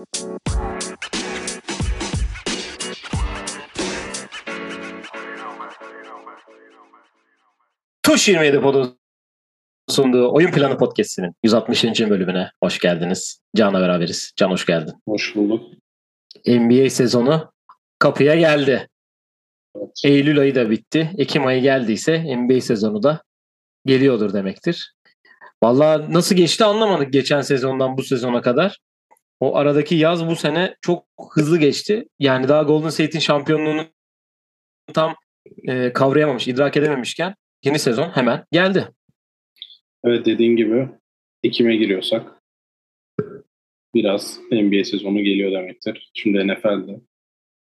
Tuş 27 Pod'un sunduğu Oyun Planı Podcast'inin 160. bölümüne hoş geldiniz. Can'la beraberiz. Can hoş geldin. Hoş bulduk. NBA sezonu kapıya geldi. Evet. Eylül ayı da bitti. Ekim ayı geldiyse NBA sezonu da geliyordur demektir. Vallahi nasıl geçti anlamadık geçen sezondan bu sezona kadar. O aradaki yaz bu sene çok hızlı geçti. Yani daha Golden State'in şampiyonluğunu tam e, kavrayamamış, idrak edememişken yeni sezon hemen geldi. Evet dediğin gibi Ekim'e giriyorsak biraz NBA sezonu geliyor demektir. Şimdi NFL'de.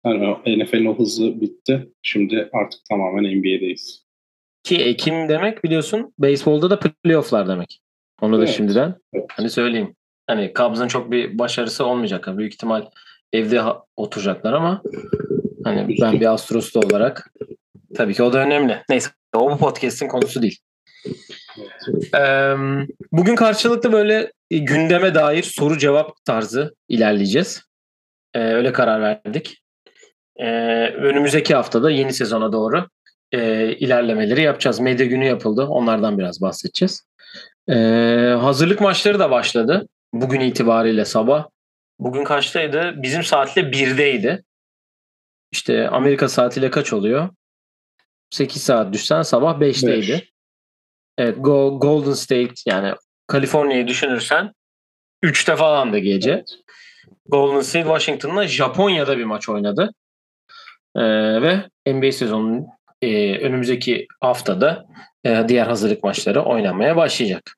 Yani NFL'in o hızı bitti. Şimdi artık tamamen NBA'deyiz. Ki Ekim demek biliyorsun beyzbolda da playofflar demek. Onu da Evet. şimdiden Evet. hani söyleyeyim. Hani Cubs'ın çok bir başarısı olmayacak. Büyük ihtimal evde oturacaklar ama hani ben bir Astros'ta olarak tabii ki o da önemli. Neyse o bu podcast'in konusu değil. Bugün karşılıklı böyle gündeme dair soru cevap tarzı ilerleyeceğiz. Öyle karar verdik. Ee, önümüzdeki haftada yeni sezona doğru ilerlemeleri yapacağız. Medya günü yapıldı. Onlardan biraz bahsedeceğiz. Hazırlık maçları da başladı. Bugün itibariyle sabah. Bugün kaçtaydı? Bizim saatle 1'deydi. İşte Amerika saatiyle kaç oluyor? 8 saat düşsen sabah 5'teydi. Beş. Evet Go- Golden State yani Kaliforniya'yı düşünürsen 3'te falan da gece. Evet. Golden State Washington'la Japonya'da bir maç oynadı. Ee, ve NBA sezonunun e, önümüzdeki haftada e, diğer hazırlık maçları oynanmaya başlayacak.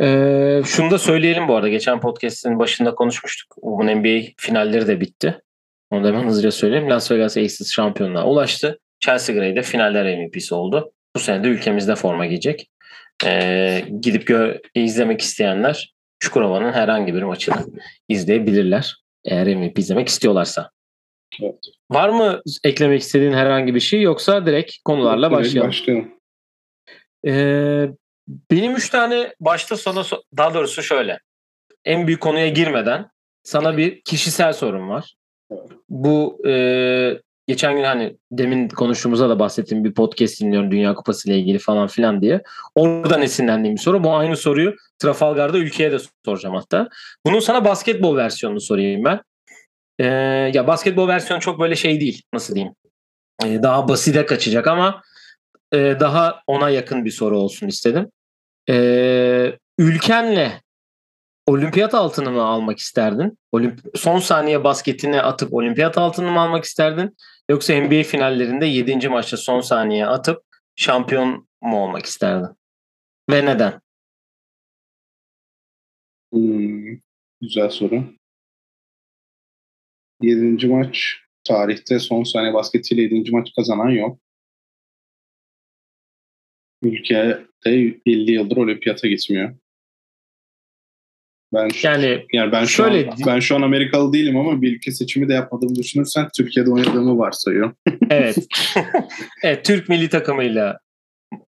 Ee, şunu da söyleyelim bu arada. Geçen podcast'in başında konuşmuştuk. Bugün NBA finalleri de bitti. Onu da hemen hızlıca söyleyeyim. Las Vegas Aces şampiyonluğa ulaştı. Chelsea Gray de finaller MVP'si oldu. Bu sene de ülkemizde forma giyecek. Ee, gidip gö- izlemek isteyenler Çukurova'nın herhangi bir maçını izleyebilirler. Eğer MVP izlemek istiyorlarsa. Evet. Var mı eklemek istediğin herhangi bir şey yoksa direkt konularla Direkt başlayalım. başlayalım. Ee, benim üç tane başta sana daha doğrusu şöyle. En büyük konuya girmeden sana bir kişisel sorum var. Bu e, geçen gün hani demin konuştuğumuzda da bahsettiğim bir podcast dinliyorum Dünya Kupası ile ilgili falan filan diye. Oradan esinlendiğim bir soru. Bu aynı soruyu Trafalgar'da ülkeye de soracağım hatta. Bunun sana basketbol versiyonunu sorayım ben. Ee, ya basketbol versiyonu çok böyle şey değil. Nasıl diyeyim? Ee, daha basite kaçacak ama e, daha ona yakın bir soru olsun istedim. Ee, ülkenle olimpiyat altını mı almak isterdin? Olimp- son saniye basketini atıp olimpiyat altını mı almak isterdin? Yoksa NBA finallerinde 7. maçta son saniye atıp şampiyon mu olmak isterdin? Ve neden? Hmm, güzel soru. Yedinci maç tarihte son saniye basketiyle yedinci maç kazanan yok. Ülkede 50 yıldır olimpiyata gitmiyor. Ben şu, Yani yani ben şu şöyle- an, ben şu an Amerikalı değilim ama bir ülke seçimi de yapmadığımı düşünürsen Türkiye'de oynadığımı varsayıyorum. evet. evet Türk milli takımıyla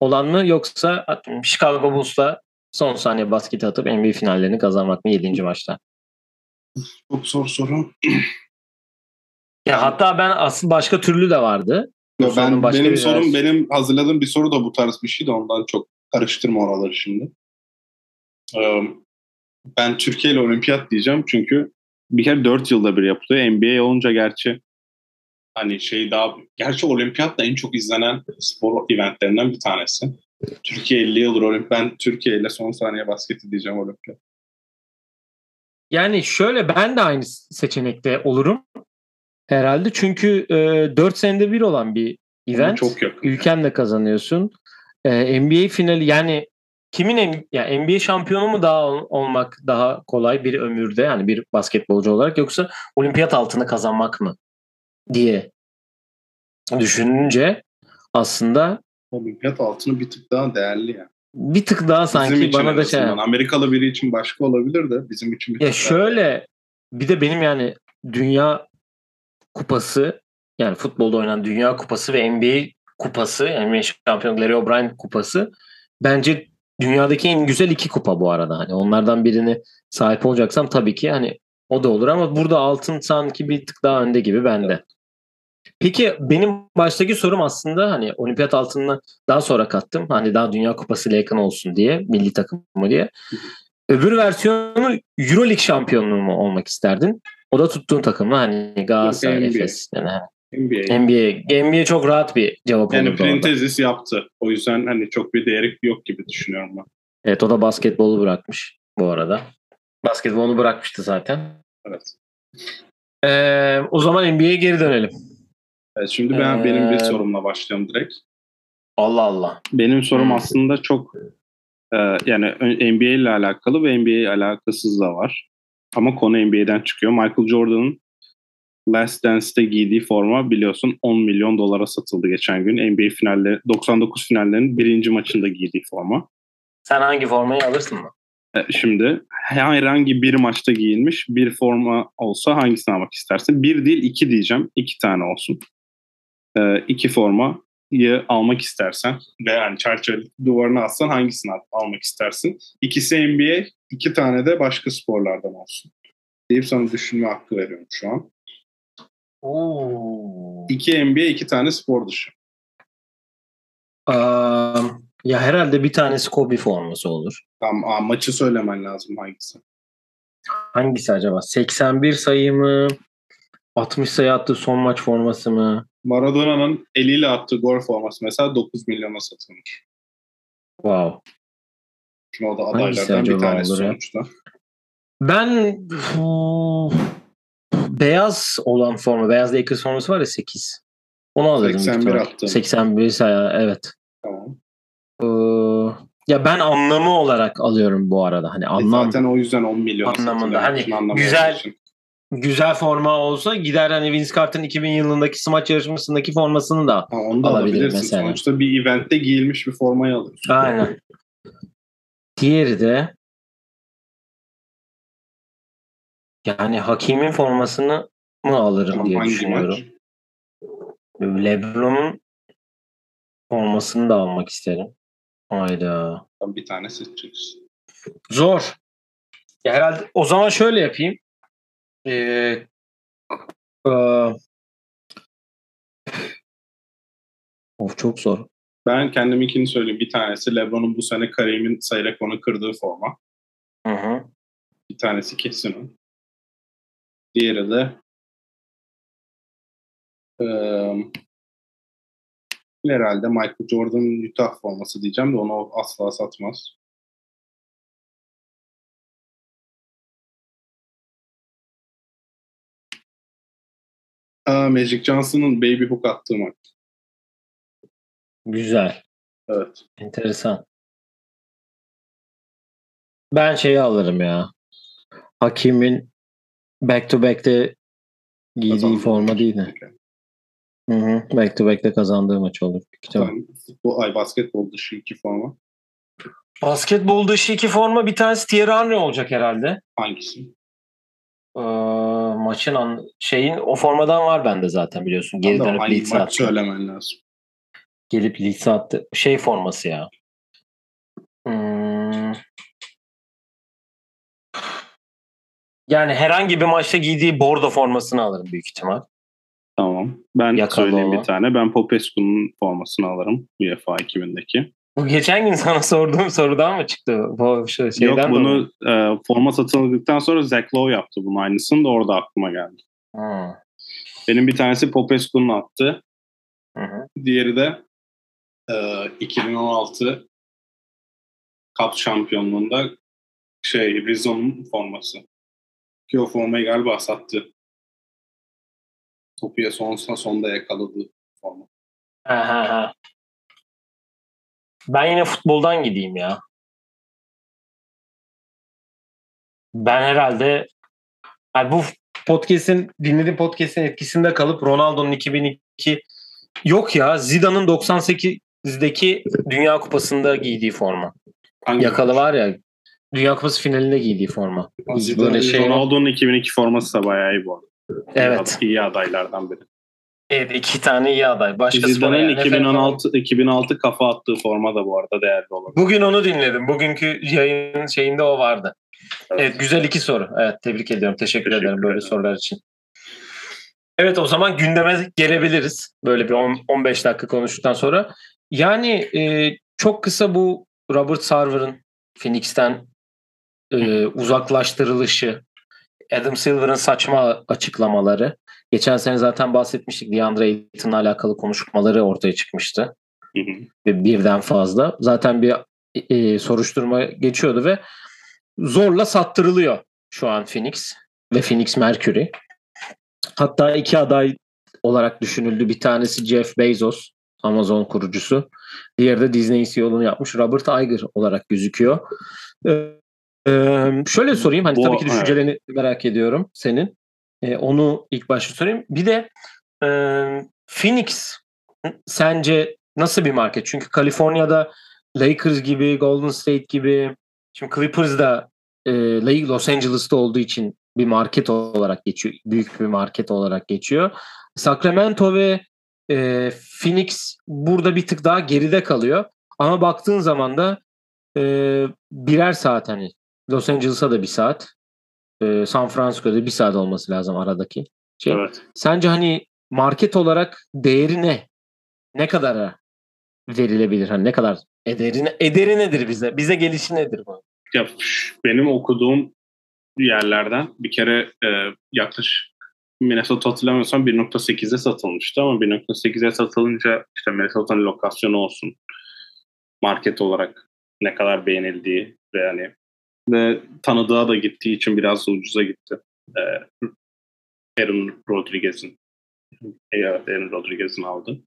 olan mı yoksa Chicago Bulls'la son saniye basketi atıp NBA finallerini kazanmak mı 7. maçta? Çok zor soru. Ya hatta ben aslında başka türlü de vardı. Sorunun ben başka benim sorum versiyonu. benim hazırladığım bir soru da bu tarz bir şey de ondan çok karıştırma oraları şimdi. Ee, Ben Türkiye ile olimpiyat diyeceğim çünkü bir kere 4 yılda bir yapılıyor. NBA olunca gerçi hani şey daha gerçi olimpiyat da en çok izlenen spor eventlerinden bir tanesi. Türkiye 50 yıldır olimpiyat. Ben Türkiye ile son saniye basketi diyeceğim olimpiyat. Yani şöyle ben de aynı seçenekte olurum. Herhalde çünkü e, 4 senede bir olan bir event. Çok yakın. Ülkenle kazanıyorsun. E, NBA finali yani kimin M- ya NBA şampiyonu mu daha ol- olmak daha kolay bir ömürde yani bir basketbolcu olarak yoksa olimpiyat altını kazanmak mı diye düşününce aslında Olimpiyat altını bir tık daha değerli yani. bir tık daha Bizim sanki için bana da şey. Amerikalı biri için başka olabilir de bizim için bir Ya şöyle bir de benim yani dünya kupası yani futbolda oynanan dünya kupası ve NBA kupası yani NBA şampiyonu Larry O'Brien kupası bence dünyadaki en güzel iki kupa bu arada. Hani onlardan birini sahip olacaksam tabii ki hani O da olur ama burada altın sanki bir tık daha önde gibi bende. Peki benim baştaki sorum aslında hani olimpiyat altınını daha sonra kattım. Hani daha Dünya Kupası ile yakın olsun diye milli takımı diye. Öbür versiyonu Euroleague şampiyonluğu mu olmak isterdin? O da tuttuğun takım mı? Hani Galatasaray, NBA. Efes. Yani NBA. NBA. NBA çok rahat bir cevap Yani olurdu orada. Printezis yaptı. O yüzden hani çok bir değeri yok gibi düşünüyorum ben. Evet o da basketbolu bırakmış bu arada. Basketbolu bırakmıştı zaten. Evet. Ee, o zaman NBA'ye geri dönelim. Evet, şimdi ben benim bir Ee, sorumla başlayalım direkt. Allah Allah. Benim sorum Hmm. aslında çok e, yani NBA ile alakalı ve NBA alakasız da var. Ama konu NBA'den çıkıyor. Michael Jordan'ın Last Dance'te giydiği forma biliyorsun 10 milyon dolara satıldı geçen gün. NBA finalleri 99 finallerinin birinci maçında giydiği forma. Sen hangi formayı alırsın mı? E, Şimdi herhangi bir maçta giyilmiş bir forma olsa hangisini almak istersin? Bir değil iki diyeceğim. İki tane olsun. E, iki formayı almak istersen ve yani çerçeve duvarına assan hangisini al- almak istersin? İkisi NBA, iki tane de başka sporlardan olsun. Deyip sana düşünme hakkı veriyorum şu an. Oo. İki NBA, iki tane spor dışı. ya herhalde bir tanesi Kobe forması olur. Tamam, aa, maçı söylemen lazım hangisi. Hangisi acaba? 81 sayı mı? 60 sayı attığı son maç forması mı? Maradona'nın eliyle attığı gol forması mesela 9 milyona satılmış. Wow. Şimdi o da adaylardan bir tanesi ya? sonuçta. Ben beyaz olan forma, beyaz Lakers forması var ya 8. Onu alırdım. büyük 81 ihtimal. attım. 81 sayı evet. Tamam. Ee, ya ben anlamı olarak alıyorum bu arada. Hani anlam Zaten o yüzden 10 milyon Anlamında. Hani anlamı güzel- için. Güzel forma olsa gider hani Vince Carter'ın 2000 yılındaki smaç yarışmasındaki formasını da Ha, onu da alabilir mesela. Sonuçta bir eventte giyilmiş bir formayı alıyorsun. Aynen. Diğeri de yani Hakim'in formasını mı alırım Tamam, diye düşünüyorum. maç? LeBron'un formasını da almak isterim. Hayda. Tam bir tane seçeceksin. Zor. Ya herhalde o zaman şöyle yapayım. E, of çok zor. Ben kendiminkini söyleyeyim. Bir tanesi LeBron'un bu sene Kareem'in sayı rekorunu kırdığı forma. Hı hı. Bir tanesi kesin o. Diğeri de eee, herhalde Michael Jordan'ın Utah forması diyeceğim de onu asla satmaz. Aa, Magic Johnson'ın Baby Hook attığı maç. Güzel. Evet. Enteresan. Ben şeyi alırım ya. Hakim'in back to back'te giydiği Kazandı. forma değil mi? Hı hı. Back to back'te kazandığı maç olur. Tamam. Futbol, ay basketbol dışı iki forma. Basketbol dışı iki forma bir tanesi Thierry Henry olacak herhalde. Hangisi? Ee, maçın an, şeyin o formadan var bende zaten biliyorsun. Geri Tamam, dönüp hangi Leeds'e attı. söylemen lazım. Gelip Leeds'e attı. Şey forması ya. Hmm. Yani herhangi bir maçta giydiği bordo formasını alırım büyük ihtimal. Tamam. Ben Yakalı söyleyeyim olan. bir tane. Ben Popescu'nun formasını alırım. UEFA 2000'deki. Bu geçen gün sana sorduğum sorudan mı çıktı? Bu şu şeyden Yok mi? bunu e, forma satıldıktan sonra Zach Lowe yaptı bunun aynısını da orada aklıma geldi. Hı. Benim bir tanesi Popescu'nun attı. Hı hı. Diğeri de e, 2016 Cup şampiyonluğunda şey Rizzo'nun forması. Ki o formayı galiba sattı. Topuya sonsa sonda yakaladı forma. Ha, ha, ha. Ben yine futboldan gideyim ya. Ben herhalde yani bu podcast'in dinlediğim podcast'in etkisinde kalıp Ronaldo'nun 2002 yok ya Zidane'ın 98'deki Dünya Kupası'nda giydiği forma. Hangi Yakalı var ya Dünya Kupası finalinde giydiği forma. Zidane'ın Böyle şey Ronaldo'nun 2002 forması da bayağı iyi bu arada. Evet. İyi adaylardan biri. Evet iki tane iyi aday. Başka Zidane'ın spor yani. 2016 2006 kafa attığı forma da bu arada değerli olur. Bugün onu dinledim. Bugünkü yayın şeyinde o vardı. Evet. evet güzel iki soru. Evet tebrik ediyorum. Teşekkür, Teşekkür ederim böyle sorular için. Evet o zaman gündeme gelebiliriz. Böyle bir 10, 15 dakika konuştuktan sonra. Yani e, çok kısa bu Robert Sarver'ın Phoenix'ten e, uzaklaştırılışı, Adam Silver'ın saçma açıklamaları. Geçen sene zaten bahsetmiştik. DeAndre Ayton'la alakalı konuşmaları ortaya çıkmıştı. Hı hı. Birden fazla. Zaten bir e, soruşturma geçiyordu ve zorla sattırılıyor şu an Phoenix ve Phoenix Mercury. Hatta iki aday olarak düşünüldü. Bir tanesi Jeff Bezos, Amazon kurucusu. Diğeri de Disney CEO'luğunu yapmış Robert Iger olarak gözüküyor. Ee, şöyle sorayım. Hani Bu, tabii ki düşüncelerini evet. merak ediyorum senin. Ee, onu ilk başta sorayım. Bir de e, Phoenix sence nasıl bir market? Çünkü Kaliforniya'da Lakers gibi, Golden State gibi, şimdi Clippers da e, Los Angeles'ta olduğu için bir market olarak geçiyor. Büyük bir market olarak geçiyor. Sacramento ve e, Phoenix burada bir tık daha geride kalıyor. Ama baktığın zaman da e, birer saat hani Los Angeles'a da bir saat. E, San Francisco'da bir saat olması lazım aradaki. Şey. Evet. Sence hani market olarak değeri ne? Ne kadar verilebilir? Hani ne kadar ederi, ederi nedir bize? Bize gelişi nedir bu? Ya benim okuduğum yerlerden bir kere e, yaklaşık Minnesota hatırlamıyorsam 1.8'e satılmıştı ama 1.8'e satılınca işte Minnesota'nın lokasyonu olsun market olarak ne kadar beğenildiği ve yani ve tanıdığa da gittiği için biraz ucuza gitti. Ee, Aaron Rodriguez'in evet, Aaron Rodriguez'in aldı.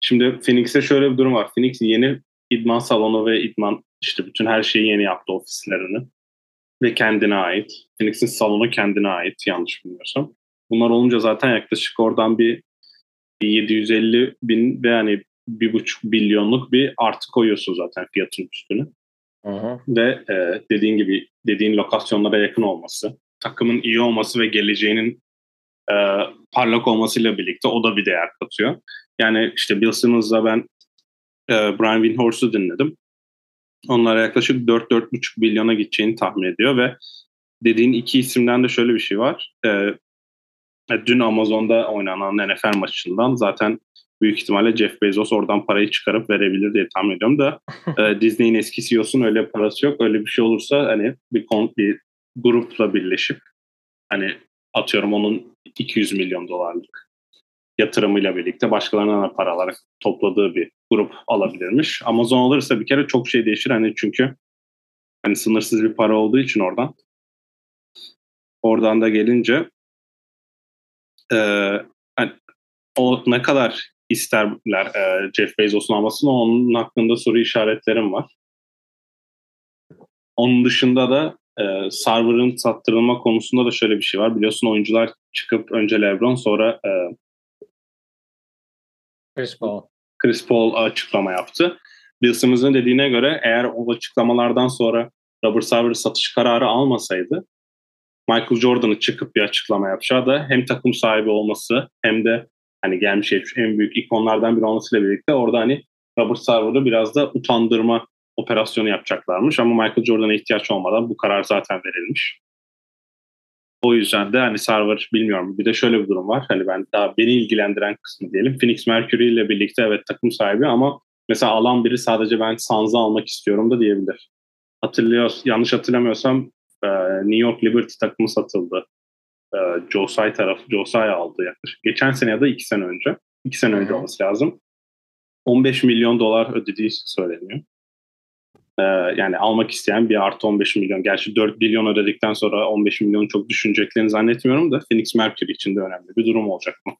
Şimdi Phoenix'te şöyle bir durum var. Phoenix yeni idman salonu ve idman işte bütün her şeyi yeni yaptı ofislerini. Ve kendine ait. Phoenix'in salonu kendine ait yanlış bilmiyorsam. Bunlar olunca zaten yaklaşık oradan bir 750 bin ve yani bir buçuk milyonluk bir artı koyuyorsun zaten fiyatın üstüne. Hı Ve e, dediğin gibi dediğin lokasyonlara yakın olması, takımın iyi olması ve geleceğinin e, parlak olmasıyla birlikte o da bir değer katıyor. Yani işte Bill Simmons'la ben e, Brian Windhorst'u dinledim. Onlara yaklaşık 4-4,5 milyona gideceğini tahmin ediyor ve dediğin iki isimden de şöyle bir şey var. E, e dün Amazon'da oynanan NFL maçından zaten büyük ihtimalle Jeff Bezos oradan parayı çıkarıp verebilir diye tahmin ediyorum da e, Disney'in eski CEO'sunun öyle parası yok. Öyle bir şey olursa hani bir, bir grupla birleşip hani atıyorum onun 200 milyon dolarlık yatırımıyla birlikte başkalarına da para alarak topladığı bir grup alabilirmiş. Amazon alırsa bir kere çok şey değişir hani çünkü hani sınırsız bir para olduğu için oradan oradan da gelince e, hani o ne kadar isterler e, Jeff Bezos'un almasını onun hakkında soru işaretlerim var. Onun dışında da e, server'ın sattırılma konusunda da şöyle bir şey var. Biliyorsun oyuncular çıkıp önce LeBron sonra e, Chris Paul. Chris Paul açıklama yaptı. Bill Simmons'ın dediğine göre eğer o açıklamalardan sonra Robert Sarver satış kararı almasaydı Michael Jordan'ı çıkıp bir açıklama yapacağı da hem takım sahibi olması hem de hani gelmiş geçmiş en büyük ikonlardan biri olmasıyla birlikte orada hani Robert Sarver'ı biraz da utandırma operasyonu yapacaklarmış ama Michael Jordan'a ihtiyaç olmadan bu karar zaten verilmiş. O yüzden de hani Sarver bilmiyorum. Bir de şöyle bir durum var. Hani ben daha beni ilgilendiren kısmı diyelim. Phoenix Mercury ile birlikte evet takım sahibi ama mesela alan biri sadece ben Suns'ı almak istiyorum da diyebilir. Hatırlıyor, yanlış hatırlamıyorsam New York Liberty takımı satıldı. Joe Tsai tarafı Joe Tsai aldı yaklaşık. Geçen sene ya da iki sene önce. iki sene önce olması lazım. 15 milyon dolar ödediği söyleniyor. Ee, yani almak isteyen bir artı 15 milyon. Gerçi 4 milyon ödedikten sonra 15 milyonu çok düşüneceklerini zannetmiyorum da Phoenix Mercury için de önemli bir durum olacak mı?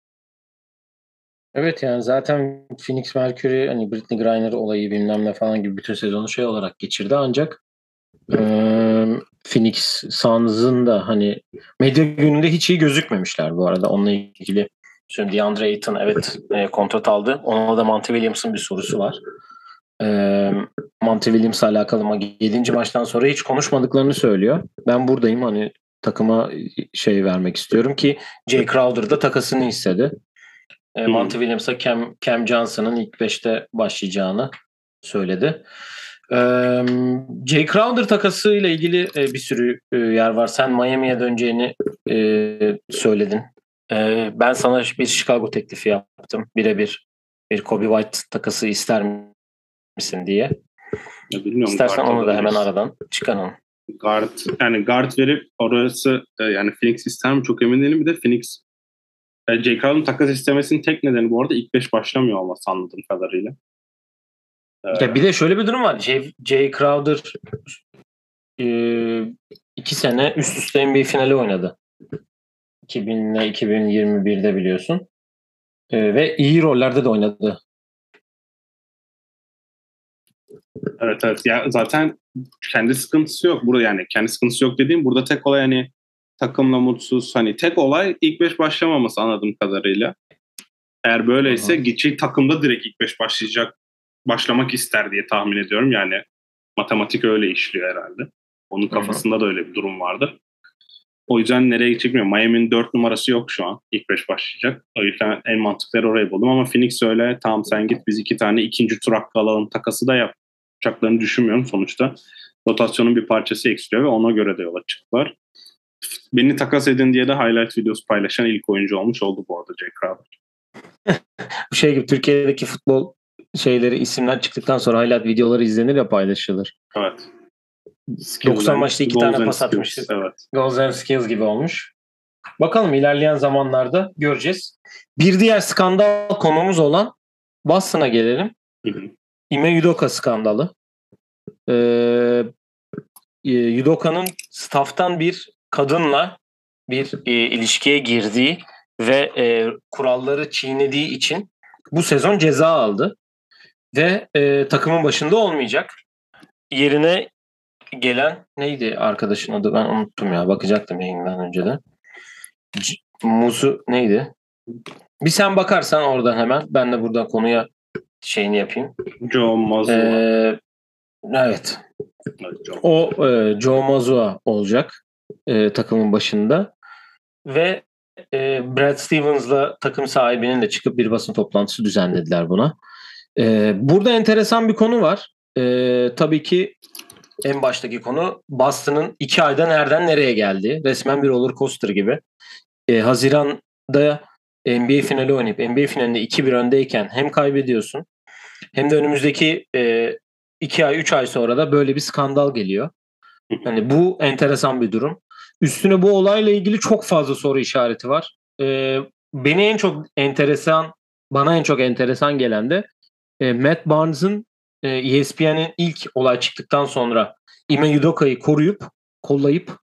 Evet yani zaten Phoenix Mercury hani Britney Griner olayı bilmem ne falan gibi bütün sezonu şey olarak geçirdi ancak e, Phoenix Suns'ın da hani medya gününde hiç iyi gözükmemişler bu arada. Onunla ilgili şimdi DeAndre Ayton evet e, kontrat aldı. Ona da Monty Williams'ın bir sorusu var. E, Monty Williams'la alakalı 7. maçtan sonra hiç konuşmadıklarını söylüyor. Ben buradayım hani takıma şey vermek istiyorum ki Jay Crowder da takasını istedi. E, Monty Williams'a Cam, Cam Johnson'ın ilk 5'te başlayacağını söyledi. Ee, Jay Crowder takası ile ilgili e, bir sürü e, yer var. Sen Miami'ye döneceğini e, söyledin. E, ben sana bir Chicago teklifi yaptım. Birebir bir Kobe White takası ister misin diye. Ya bilmiyorum. İstersen onu da hemen aradan çıkaralım. Guard, yani guard verip orası e, yani Phoenix ister mi çok emin değilim. Bir de Phoenix e, J. Crowder'ın takas istemesinin tek nedeni bu arada ilk beş başlamıyor olması anladığım kadarıyla. Ya bir de şöyle bir durum var. Jay, Jay Crowder e, iki sene üst üste NBA finali oynadı. 2000 ile 2021'de biliyorsun. E, ve iyi rollerde de oynadı. Evet evet. Ya zaten kendi sıkıntısı yok. Burada yani kendi sıkıntısı yok dediğim burada tek olay hani takımla mutsuz. Hani tek olay ilk beş başlamaması anladığım kadarıyla. Eğer böyleyse gidecek takımda direkt ilk beş başlayacak başlamak ister diye tahmin ediyorum. Yani matematik öyle işliyor herhalde. Onun kafasında da öyle bir durum vardı. O yüzden nereye gidecek bilmiyorum. Miami'nin 4 numarası yok şu an. İlk 5 başlayacak. O yüzden en mantıklı yer orayı buldum. Ama Phoenix öyle tamam sen git biz iki tane ikinci tur hakkı alalım takası da yapacaklarını düşünmüyorum sonuçta. Rotasyonun bir parçası eksiliyor ve ona göre de yola çıktılar. Beni takas edin diye de highlight videosu paylaşan ilk oyuncu olmuş oldu bu arada Jay Crowder. Bu şey gibi Türkiye'deki futbol şeyleri isimler çıktıktan sonra highlight videoları izlenir ya paylaşılır. Evet. 90 maçta iki tane pas skills, atmıştı. Evet. Goals and Skills gibi olmuş. Bakalım ilerleyen zamanlarda göreceğiz. Bir diğer skandal konumuz olan Boston'a gelelim. Hı hı. Ime Yudoka skandalı. Ee, e, Yudoka'nın staff'tan bir kadınla bir e, ilişkiye girdiği ve e, kuralları çiğnediği için bu sezon ceza aldı. Ve e, takımın başında olmayacak. Yerine gelen neydi arkadaşın adı ben unuttum ya bakacaktım yayından önce de. C- Musu neydi? Bir sen bakarsan oradan hemen ben de buradan konuya şeyini yapayım. Joe Mazzulla. Ee, evet o e, Joe Mazua olacak e, takımın başında ve e, Brad Stevens'la takım sahibinin de çıkıp bir basın toplantısı düzenlediler buna. E, burada enteresan bir konu var. E, tabii ki en baştaki konu Boston'ın iki ayda nereden nereye geldi. Resmen bir roller coaster gibi. E, Haziran'da NBA finali oynayıp NBA finalinde 2-1 öndeyken hem kaybediyorsun hem de önümüzdeki e, 2 ay 3 ay sonra da böyle bir skandal geliyor. Hani bu enteresan bir durum. Üstüne bu olayla ilgili çok fazla soru işareti var. E, beni en çok enteresan, bana en çok enteresan gelen de e, Matt Barnes'ın e, ESPN'in ilk olay çıktıktan sonra Ime Udoka'yı koruyup, kollayıp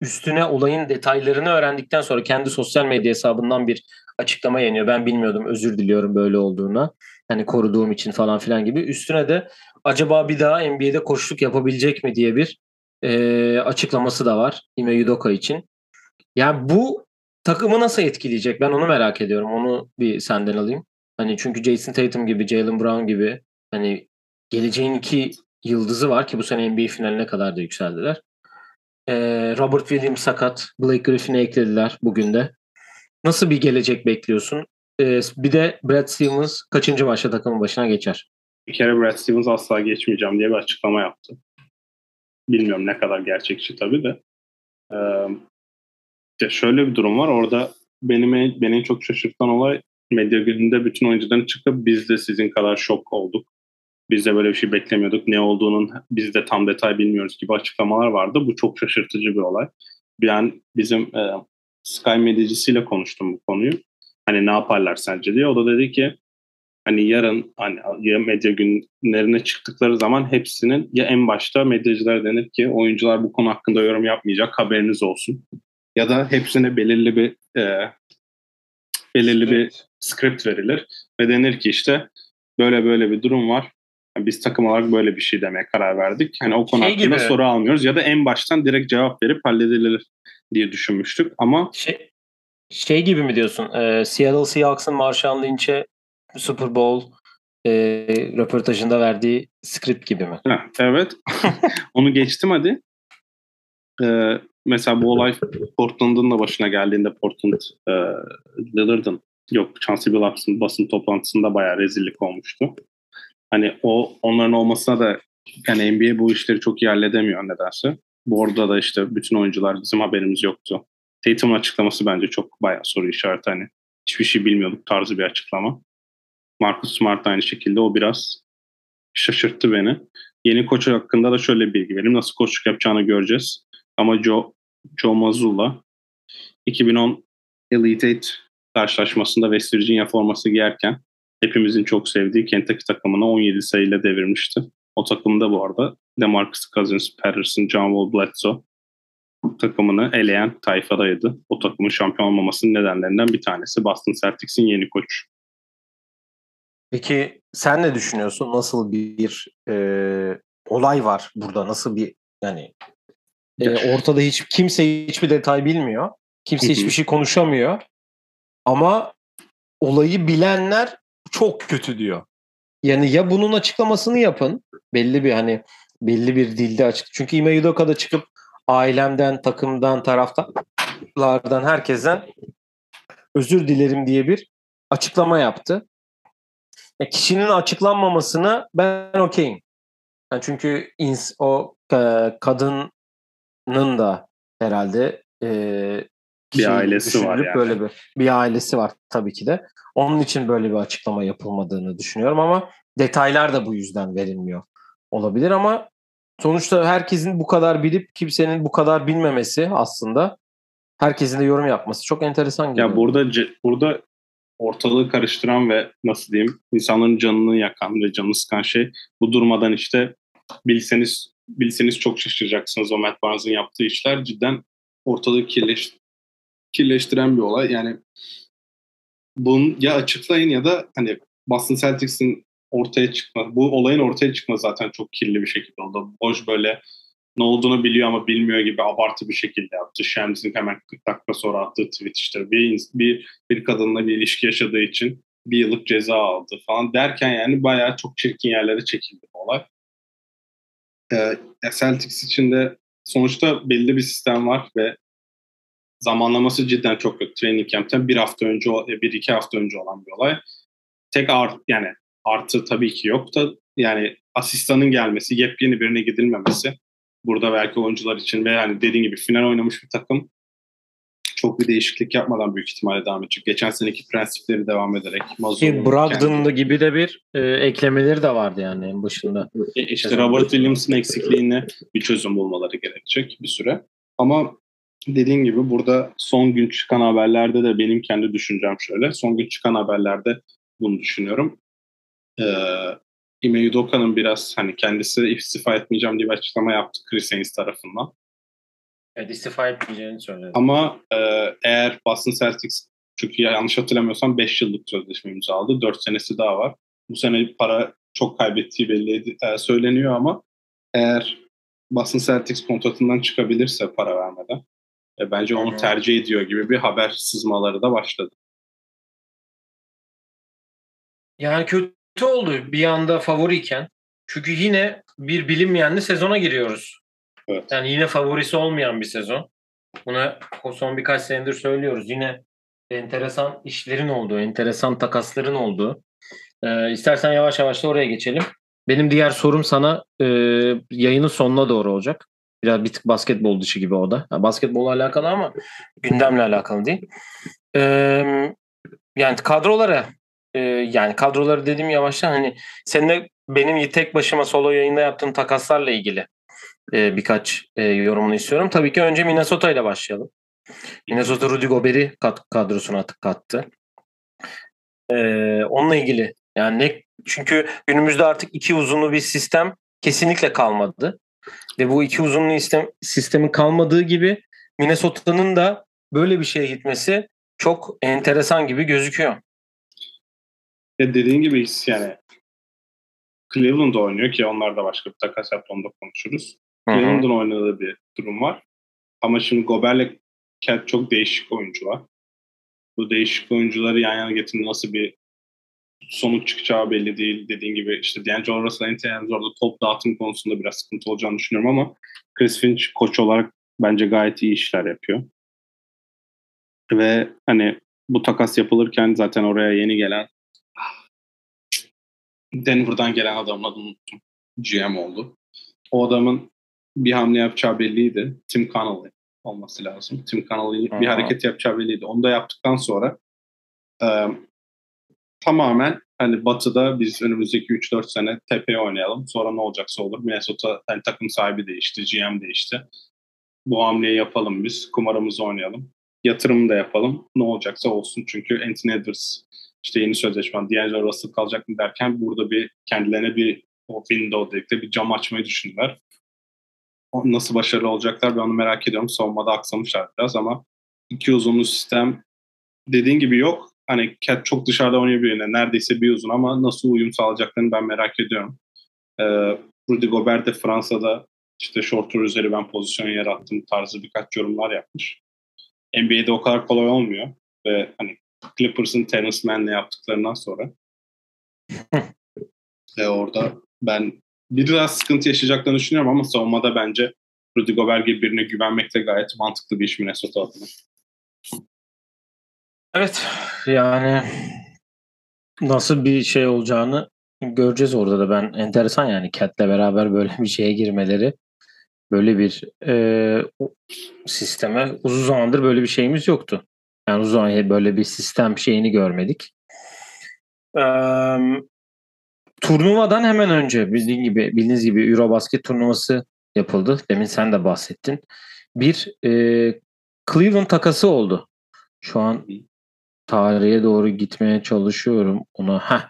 üstüne olayın detaylarını öğrendikten sonra kendi sosyal medya hesabından bir açıklama yayınlıyor. Ben bilmiyordum özür diliyorum böyle olduğuna. Hani koruduğum için falan filan gibi. Üstüne de acaba bir daha NBA'de koçluk yapabilecek mi diye bir e, açıklaması da var Ime Udoka için. Yani bu takımı nasıl etkileyecek? Ben onu merak ediyorum. Onu bir senden alayım. Hani çünkü Jason Tatum gibi, Jalen Brown gibi hani geleceğin iki yıldızı var ki bu sene NBA finaline kadar da yükseldiler. Ee, Robert Williams sakat. Blake Griffin'i eklediler bugün de. Nasıl bir gelecek bekliyorsun? Ee, bir de Brad Stevens kaçıncı maçta takımın başına geçer? Bir kere Brad Stevens asla geçmeyeceğim diye bir açıklama yaptı. Bilmiyorum ne kadar gerçekçi tabii de. Ee, işte şöyle bir durum var. Orada benim en, beni en çok şaşırtan olay medya gününde bütün oyuncuların çıkıp biz de sizin kadar şok olduk. Biz de böyle bir şey beklemiyorduk. Ne olduğunun biz de tam detay bilmiyoruz gibi açıklamalar vardı. Bu çok şaşırtıcı bir olay. Ben bizim e, Sky medyacısıyla konuştum bu konuyu. Hani ne yaparlar sence diye. O da dedi ki hani yarın hani ya medya günlerine çıktıkları zaman hepsinin ya en başta medyacılar denir ki oyuncular bu konu hakkında yorum yapmayacak haberiniz olsun. Ya da hepsine belirli bir e, belirli bir script verilir ve denir ki işte böyle böyle bir durum var. Biz takım olarak böyle bir şey demeye karar verdik. Hani o konu Şey hakkında gibi. soru almıyoruz ya da en baştan direkt cevap verip halledilir diye düşünmüştük ama Şey, şey gibi mi diyorsun? Ee, Seattle Seahawks'ın Marshawn Lynch'e Super Bowl e, röportajında verdiği script gibi mi? Ha, evet. Onu geçtim hadi. Ee, mesela bu olay Portland'ın da başına geldiğinde Portland e, Lillard'ın yok Chauncey Billups'ın basın toplantısında bayağı rezillik olmuştu. Hani o onların olmasına da yani NBA bu işleri çok iyi halledemiyor nedense. Bu arada da işte bütün oyuncular bizim haberimiz yoktu. Tatum'un açıklaması bence çok bayağı soru işareti hani hiçbir şey bilmiyorduk tarzı bir açıklama. Marcus Smart aynı şekilde o biraz şaşırttı beni. Yeni koç hakkında da şöyle bir bilgi vereyim. Nasıl koçluk yapacağını göreceğiz. Ama Joe, Joe Mazzulla 2010 Elite Eight karşılaşmasında West Virginia forması giyerken hepimizin çok sevdiği Kentucky takımını 17 sayıyla devirmişti. O takımda bu arada DeMarcus Cousins, Patterson, John Wall, Bledsoe takımını eleyen tayfadaydı. O takımın şampiyon olmamasının nedenlerinden bir tanesi Boston Celtics'in yeni koçu. Peki sen ne düşünüyorsun? Nasıl bir e, olay var burada? Nasıl bir yani e, ortada hiç kimse hiçbir detay bilmiyor. Kimse hiçbir şey konuşamıyor. Ama olayı bilenler çok kötü diyor. Yani ya bunun açıklamasını yapın. Belli bir hani belli bir dilde açık. Çünkü Ime Udoka'da çıkıp ailemden, takımdan, taraftarlardan, herkesten özür dilerim diye bir açıklama yaptı. Ya kişinin açıklanmamasına ben okeyim. Yani çünkü ins, o e, kadının da herhalde e, bir ailesi var yani. Böyle bir, bir ailesi var tabii ki de. Onun için böyle bir açıklama yapılmadığını düşünüyorum ama detaylar da bu yüzden verilmiyor olabilir ama sonuçta herkesin bu kadar bilip kimsenin bu kadar bilmemesi aslında herkesin de yorum yapması çok enteresan geliyor. Ya burada burada ortalığı karıştıran ve nasıl diyeyim insanların canını yakan ve canını sıkan şey bu durmadan işte bilseniz bilseniz çok şaşıracaksınız o Matt Barnes'ın yaptığı işler cidden ortalığı kirleş, kirleştiren bir olay. Yani bunu ya açıklayın ya da hani Boston Celtics'in ortaya çıkma, bu olayın ortaya çıkma zaten çok kirli bir şekilde oldu. Boş böyle ne olduğunu biliyor ama bilmiyor gibi abartı bir şekilde yaptı. Shams'in hemen 40 dakika sonra attığı tweet işte bir, bir, bir kadınla bir ilişki yaşadığı için bir yıllık ceza aldı falan derken yani bayağı çok çirkin yerlere çekildi bu olay. Ee, Celtics için de sonuçta belli bir sistem var ve zamanlaması cidden çok kötü. Training camp'ten bir hafta önce, bir iki hafta önce olan bir olay. Tek art, yani artı tabii ki yok da yani asistanın gelmesi, yepyeni birine gidilmemesi burada belki oyuncular için ve yani dediğim gibi final oynamış bir takım çok bir değişiklik yapmadan büyük ihtimalle devam edecek. Geçen seneki prensipleri devam ederek. Ki Brogdon'da kendi... gibi de bir e, eklemeleri de vardı yani en başında. E, işte Robert Williams'ın eksikliğine bir çözüm bulmaları gerekecek bir süre. Ama dediğim gibi burada son gün çıkan haberlerde de benim kendi düşüncem şöyle. Son gün çıkan haberlerde bunu düşünüyorum. Ee, Ime Udoka'nın biraz hani kendisi istifa etmeyeceğim diye bir açıklama yaptı Chris Haynes tarafından. Evet istifa etmeyeceğini söyledi. Ama e, eğer Boston Celtics çünkü yanlış hatırlamıyorsam 5 yıllık sözleşme imzaladı. 4 senesi daha var. Bu sene para çok kaybettiği belli e, söyleniyor ama eğer Boston Celtics kontratından çıkabilirse para vermeden e, bence onu tercih ediyor gibi bir haber sızmaları da başladı. Yani kötü oldu bir anda favoriyken. Çünkü yine bir bilinmeyenli sezona giriyoruz. Evet. Yani yine favorisi olmayan bir sezon. Buna son birkaç senedir söylüyoruz. Yine enteresan işlerin olduğu, enteresan takasların olduğu. Ee, istersen yavaş yavaş da oraya geçelim. Benim diğer sorum sana e, yayının sonuna doğru olacak. Biraz bir tık basketbol dışı gibi o da. Yani basketbolla alakalı ama gündemle alakalı değil. Ee, yani kadrolara e, yani kadroları dediğim yavaştan hani seninle benim tek başıma solo yayında yaptığım takaslarla ilgili e, birkaç e, yorumunu istiyorum. Tabii ki önce Minnesota ile başlayalım. Minnesota Rudy Gobert'i kat, kadrosuna kattı. E, onunla ilgili yani ne çünkü günümüzde artık iki uzunlu bir sistem kesinlikle kalmadı. Ve bu iki uzunlu sistem, sistemin kalmadığı gibi Minnesota'nın da böyle bir şeye gitmesi çok enteresan gibi gözüküyor. Ya dediğin gibi yani Cleveland oynuyor ki onlar da başka bir takas yaptı onu da konuşuruz. Cleveland'ın oynadığı bir durum var. Ama şimdi Gobert'le Cat çok değişik oyuncular. Bu değişik oyuncuları yan yana getirdiğinde nasıl bir sonuç çıkacağı belli değil. Dediğin gibi işte D'Angelo Russell, Anthony orada top dağıtım konusunda biraz sıkıntı olacağını düşünüyorum ama Chris Finch koç olarak bence gayet iyi işler yapıyor. Ve hani bu takas yapılırken zaten oraya yeni gelen Denver'dan gelen adamın adını unuttum. GM oldu. O adamın bir hamle yapacağı belliydi. Tim Connolly olması lazım. Tim Connolly bir hareket yapacağı belliydi. Onu da yaptıktan sonra tamamen hani Batı'da biz önümüzdeki 3-4 sene tepeye oynayalım. Sonra ne olacaksa olur. Minnesota hani takım sahibi değişti, GM değişti. Bu hamleyi yapalım biz. Kumarımızı oynayalım. Yatırım da yapalım. Ne olacaksa olsun. Çünkü Anthony Edwards işte yeni sözleşmen, D'Angelo Russell kalacak mı derken burada bir kendilerine bir o window dedikleri bir cam açmayı düşündüler. Nasıl başarılı olacaklar ben onu merak ediyorum. Savunmada aksamışlar biraz ama iki uzunlu sistem dediğin gibi yok. Hani Cat çok dışarıda oynayabiliyor yine. Neredeyse bir uzun ama nasıl uyum sağlayacaklarını ben merak ediyorum. Ee, Rudy Gobert de Fransa'da işte shorter üzeri ben pozisyon yarattım tarzı birkaç yorumlar yapmış. NBA'de o kadar kolay olmuyor. Ve hani Clippers'ın Terence Mann'le yaptıklarından sonra ve orada ben biraz sıkıntı yaşayacaklarını düşünüyorum ama savunmada bence Rudy Gobert gibi birine güvenmek de gayet mantıklı bir iş Minnesota adına. Evet yani nasıl bir şey olacağını göreceğiz orada da ben enteresan yani Cat'le beraber böyle bir şeye girmeleri böyle bir e, sisteme uzun zamandır böyle bir şeyimiz yoktu. Yani uzun zaman böyle bir sistem şeyini görmedik. Ee, turnuvadan hemen önce bildiğin gibi bildiğiniz gibi Eurobasket turnuvası yapıldı. Demin sen de bahsettin. Bir e, Cleveland takası oldu. Şu an tarihe doğru gitmeye çalışıyorum ona. Heh.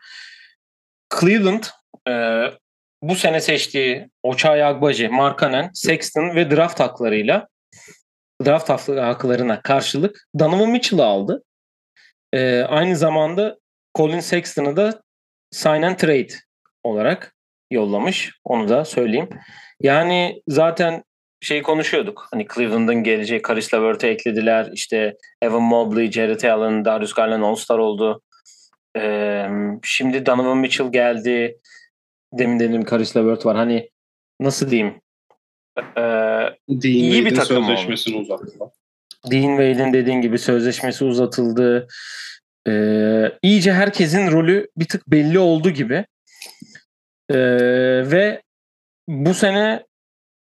Cleveland e, bu sene seçtiği Ochai Agbaji, Markanen, Sexton ve draft haklarıyla draft haklarına karşılık Donovan Mitchell'ı aldı. E, aynı zamanda Colin Sexton'ı da sign and trade olarak yollamış. Onu da söyleyeyim. Yani zaten şey konuşuyorduk. Hani Cleveland'ın geleceği Karis LeVert'e eklediler. İşte Evan Mobley, Jarrett Allen, Darius Garland All-Star oldu. Ee, şimdi Donovan Mitchell geldi. Demin dediğim Karis LeVert var. Hani nasıl diyeyim? Ee, iyi bir takım sözleşmesini oldu. uzattılar. Dean Wade'in dediğin gibi sözleşmesi uzatıldı. Ee, iyice herkesin rolü bir tık belli oldu gibi. Ee, ve bu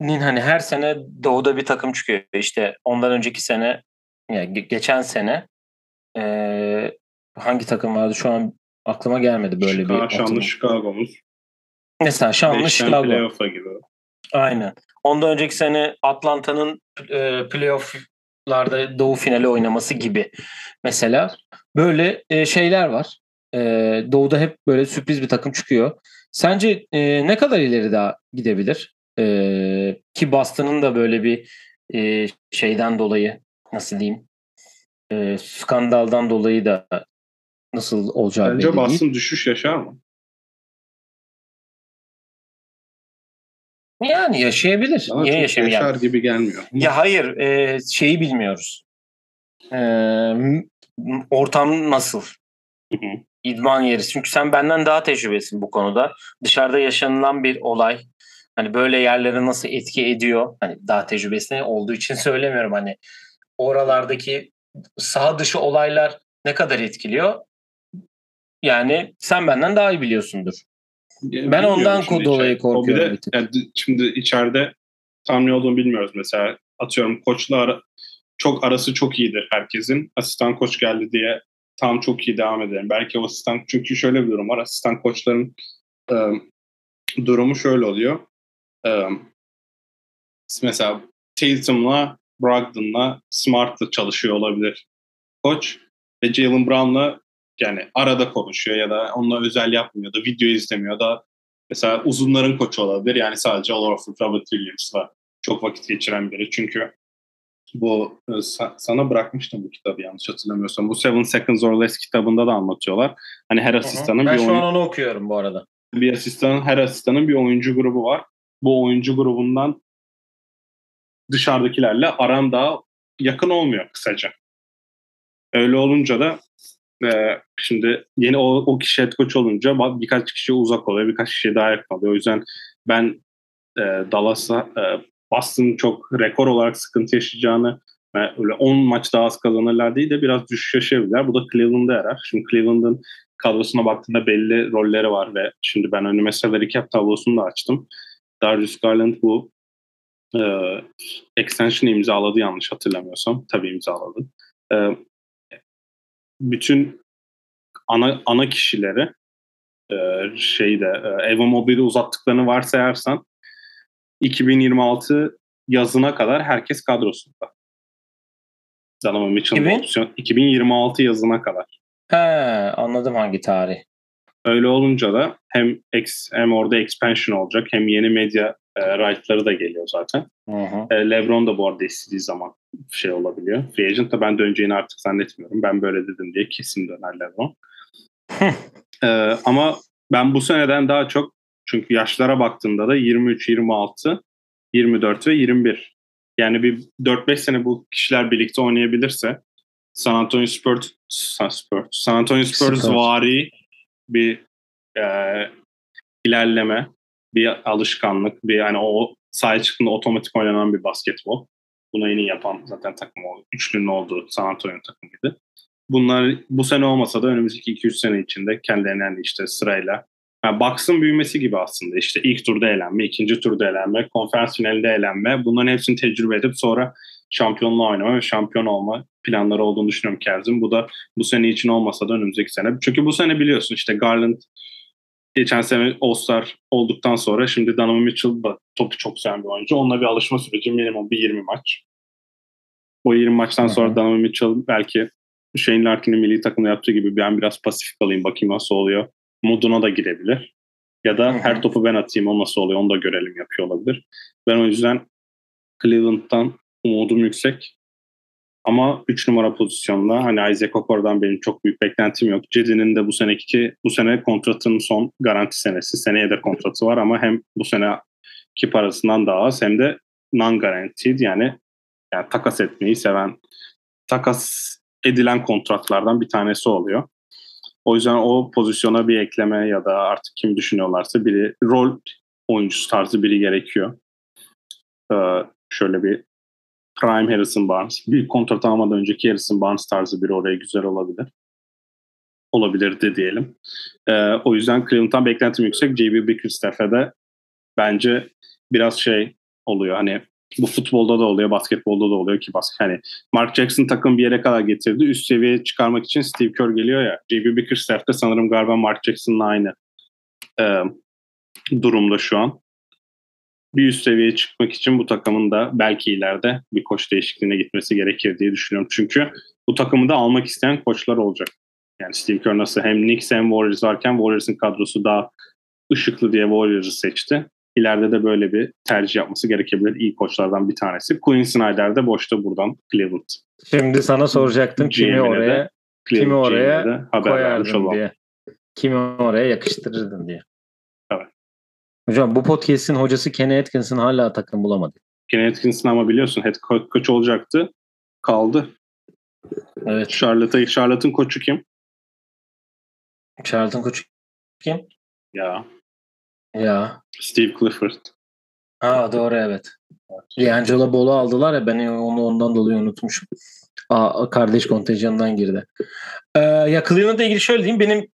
senenin hani her sene doğuda bir takım çıkıyor. İşte ondan önceki sene yani geçen sene e, hangi takım vardı şu an aklıma gelmedi böyle Chicago, bir. Şanlı Chicago'muz. Mesela Şanlı Chicago. Playoff'a gibi. Aynen. Ondan önceki sene Atlanta'nın e, playoff'larda doğu finali oynaması gibi. Mesela böyle e, şeyler var. E, doğuda hep böyle sürpriz bir takım çıkıyor. Sence e, ne kadar ileri daha gidebilir? E, ki Boston'ın da böyle bir e, şeyden dolayı nasıl diyeyim e, skandaldan dolayı da nasıl olacağı Bence Boston düşüş yaşar mı? Yani yaşayabilir. Bana Niye çok yaşar gibi gelmiyor. Ya hayır, e, şeyi bilmiyoruz. E, ortam nasıl? Hı hı. İdman yeri. Çünkü sen benden daha tecrübesin bu konuda. Dışarıda yaşanılan bir olay. Hani böyle yerlere nasıl etki ediyor? Hani daha tecrübesine olduğu için söylemiyorum. Hani oralardaki saha dışı olaylar ne kadar etkiliyor? Yani sen benden daha iyi biliyorsundur. Ya, Ben ondan dolayı korkuyorum Bir de, yani şimdi içeride tam ne olduğunu bilmiyoruz mesela. Atıyorum koçla ara- çok arası çok iyidir herkesin. Asistan koç geldi diye tam çok iyi devam edelim. Belki o asistan çünkü şöyle bir durum var. Asistan koçların e, durumu şöyle oluyor. E, mesela Tatum'la Brogdon'la Smart'la çalışıyor olabilir koç ve Jalen Brown'la yani arada konuşuyor ya da onunla özel yapmıyor da video izlemiyor da mesela uzunların koçu olabilir. Yani sadece All Orford, Robert Williams'la çok vakit geçiren biri. Çünkü bu e, sa- sana bırakmıştım bu kitabı yanlış hatırlamıyorsam. Bu Seven Seconds or Less kitabında da anlatıyorlar. Hani her asistanın ben bir şu oyun, an onu okuyorum bu arada. bir asistanın her asistanın bir oyuncu grubu var. Bu oyuncu grubundan dışarıdakilerle aran daha yakın olmuyor kısaca. Öyle olunca da e, şimdi yeni o, o kişi head coach olunca birkaç kişi uzak oluyor, birkaç kişi daha yakın oluyor. O yüzden ben e, Dallas'a e, Boston'ın çok rekor olarak sıkıntı yaşayacağını Yani öyle 10 maç daha az kazanırlar değil de biraz düşüş yaşayabilirler. Bu da Cleveland'a yarar. Şimdi Cleveland'ın kadrosuna baktığında belli rolleri var ve şimdi ben önüme salary cap tablosunu da açtım. Darius Garland bu e, extension imzaladı yanlış hatırlamıyorsam. Tabii imzaladı. E, bütün ana ana kişileri e, şeyde e, Evan Mobley'de uzattıklarını varsayarsan 2026 yazına kadar herkes kadrosunda. Donovan Mitchell'ın opsiyon 2026 yazına kadar. He, anladım hangi tarih. Öyle olunca da hem ex, hem orada expansion olacak hem yeni medya e, right'ları da geliyor zaten. Hı. E, LeBron da bu arada istediği zaman şey olabiliyor. Free agent da ben döneceğini artık zannetmiyorum. Ben böyle dedim diye kesin döner LeBron. e, ama ben bu seneden daha çok çünkü yaşlara baktığımda da 23, 26, 24 ve 21. Yani bir 4-5 sene bu kişiler birlikte oynayabilirse San Antonio Spurs, San, Spurs, San Antonio Spurs Spurs. vari bir e, ilerleme, bir alışkanlık, bir yani o sahaya çıktığında otomatik oynanan bir basketbol. Bunu en iyi yapan zaten takım o. Üçlünün olduğu San Antonio takımıydı. Bunlar bu sene olmasa da önümüzdeki 2-3 sene içinde kendilerine işte sırayla yani Bucks'ın büyümesi gibi aslında. İşte ilk turda elenme, ikinci turda elenme, konferans finalinde elenme. Bunların hepsini tecrübe edip sonra şampiyonluğa oynama ve şampiyon olma planları olduğunu düşünüyorum Cavs'in. Bu da bu sene için olmasa da önümüzdeki sene. Çünkü bu sene biliyorsun işte Garland geçen sene All-Star olduktan sonra şimdi Donovan Mitchell da topu çok seven bir oyuncu. Onunla bir alışma süreci minimum bir 20 maç. O 20 maçtan sonra Hı hı. Donovan Mitchell belki Shane Larkin'in milli takımda yaptığı gibi ben biraz pasif kalayım bakayım nasıl oluyor. Moduna da girebilir. Ya da Hı hı. her topu ben atayım o nasıl oluyor onu da görelim yapıyor olabilir. Ben o yüzden Cleveland'dan umudum yüksek. Ama 3 numara pozisyonda hani Isaac Okor'dan benim çok büyük beklentim yok. Cedi'nin de bu seneki bu sene kontratının son garanti senesi. Seneye de kontratı var ama hem bu seneki parasından daha az hem de non guaranteed yani, yani takas etmeyi seven takas edilen kontratlardan bir tanesi oluyor. O yüzden o pozisyona bir ekleme ya da artık kim düşünüyorlarsa biri rol oyuncusu tarzı biri gerekiyor. Ee, şöyle bir Prime Harrison Barnes. Bir kontrat almadan önceki Harrison Barnes tarzı biri oraya güzel olabilir. Olabilirdi diyelim. Ee, o yüzden Cleveland'dan beklentim yüksek. J.B. Bickerstaff'e de bence biraz şey oluyor. Hani bu futbolda da oluyor, basketbolda da oluyor ki basket hani Mark Jackson takım bir yere kadar getirdi. Üst seviyeye çıkarmak için Steve Kerr geliyor ya. J.B. Bickerstaff de sanırım galiba Mark Jackson'la aynı e, durumda şu an. Bir üst seviyeye çıkmak için bu takımın da belki ileride bir koç değişikliğine gitmesi gerekir diye düşünüyorum. Çünkü bu takımı da almak isteyen koçlar olacak. Yani Steve Kerr nasıl hem Knicks hem Warriors varken Warriors'ın kadrosu daha ışıklı diye Warriors'ı seçti. İleride de böyle bir tercih yapması gerekebilir. İyi koçlardan bir tanesi. Quinn Snyder de boşta buradan Cleveland. Şimdi sana soracaktım kimi GM'ine de, oraya kimi oraya koyardın diye. Kimi oraya yakıştırırdın diye. Hocam bu podcast'in hocası Kenny Atkinson hala takım bulamadı. Kenny Atkinson ama biliyorsun head co- koç olacaktı. Kaldı. Evet. Charlotte'ın koçu kim? Charlton koçu kim? Ya Ya. Steve Clifford. Ha doğru evet. D'Angelo Ball'u aldılar ya ben onu ondan dolayı unutmuşum. Aa, kardeş kontenjanından girdi. Ee, ya Cleveland'la ilgili şöyle diyeyim. Benim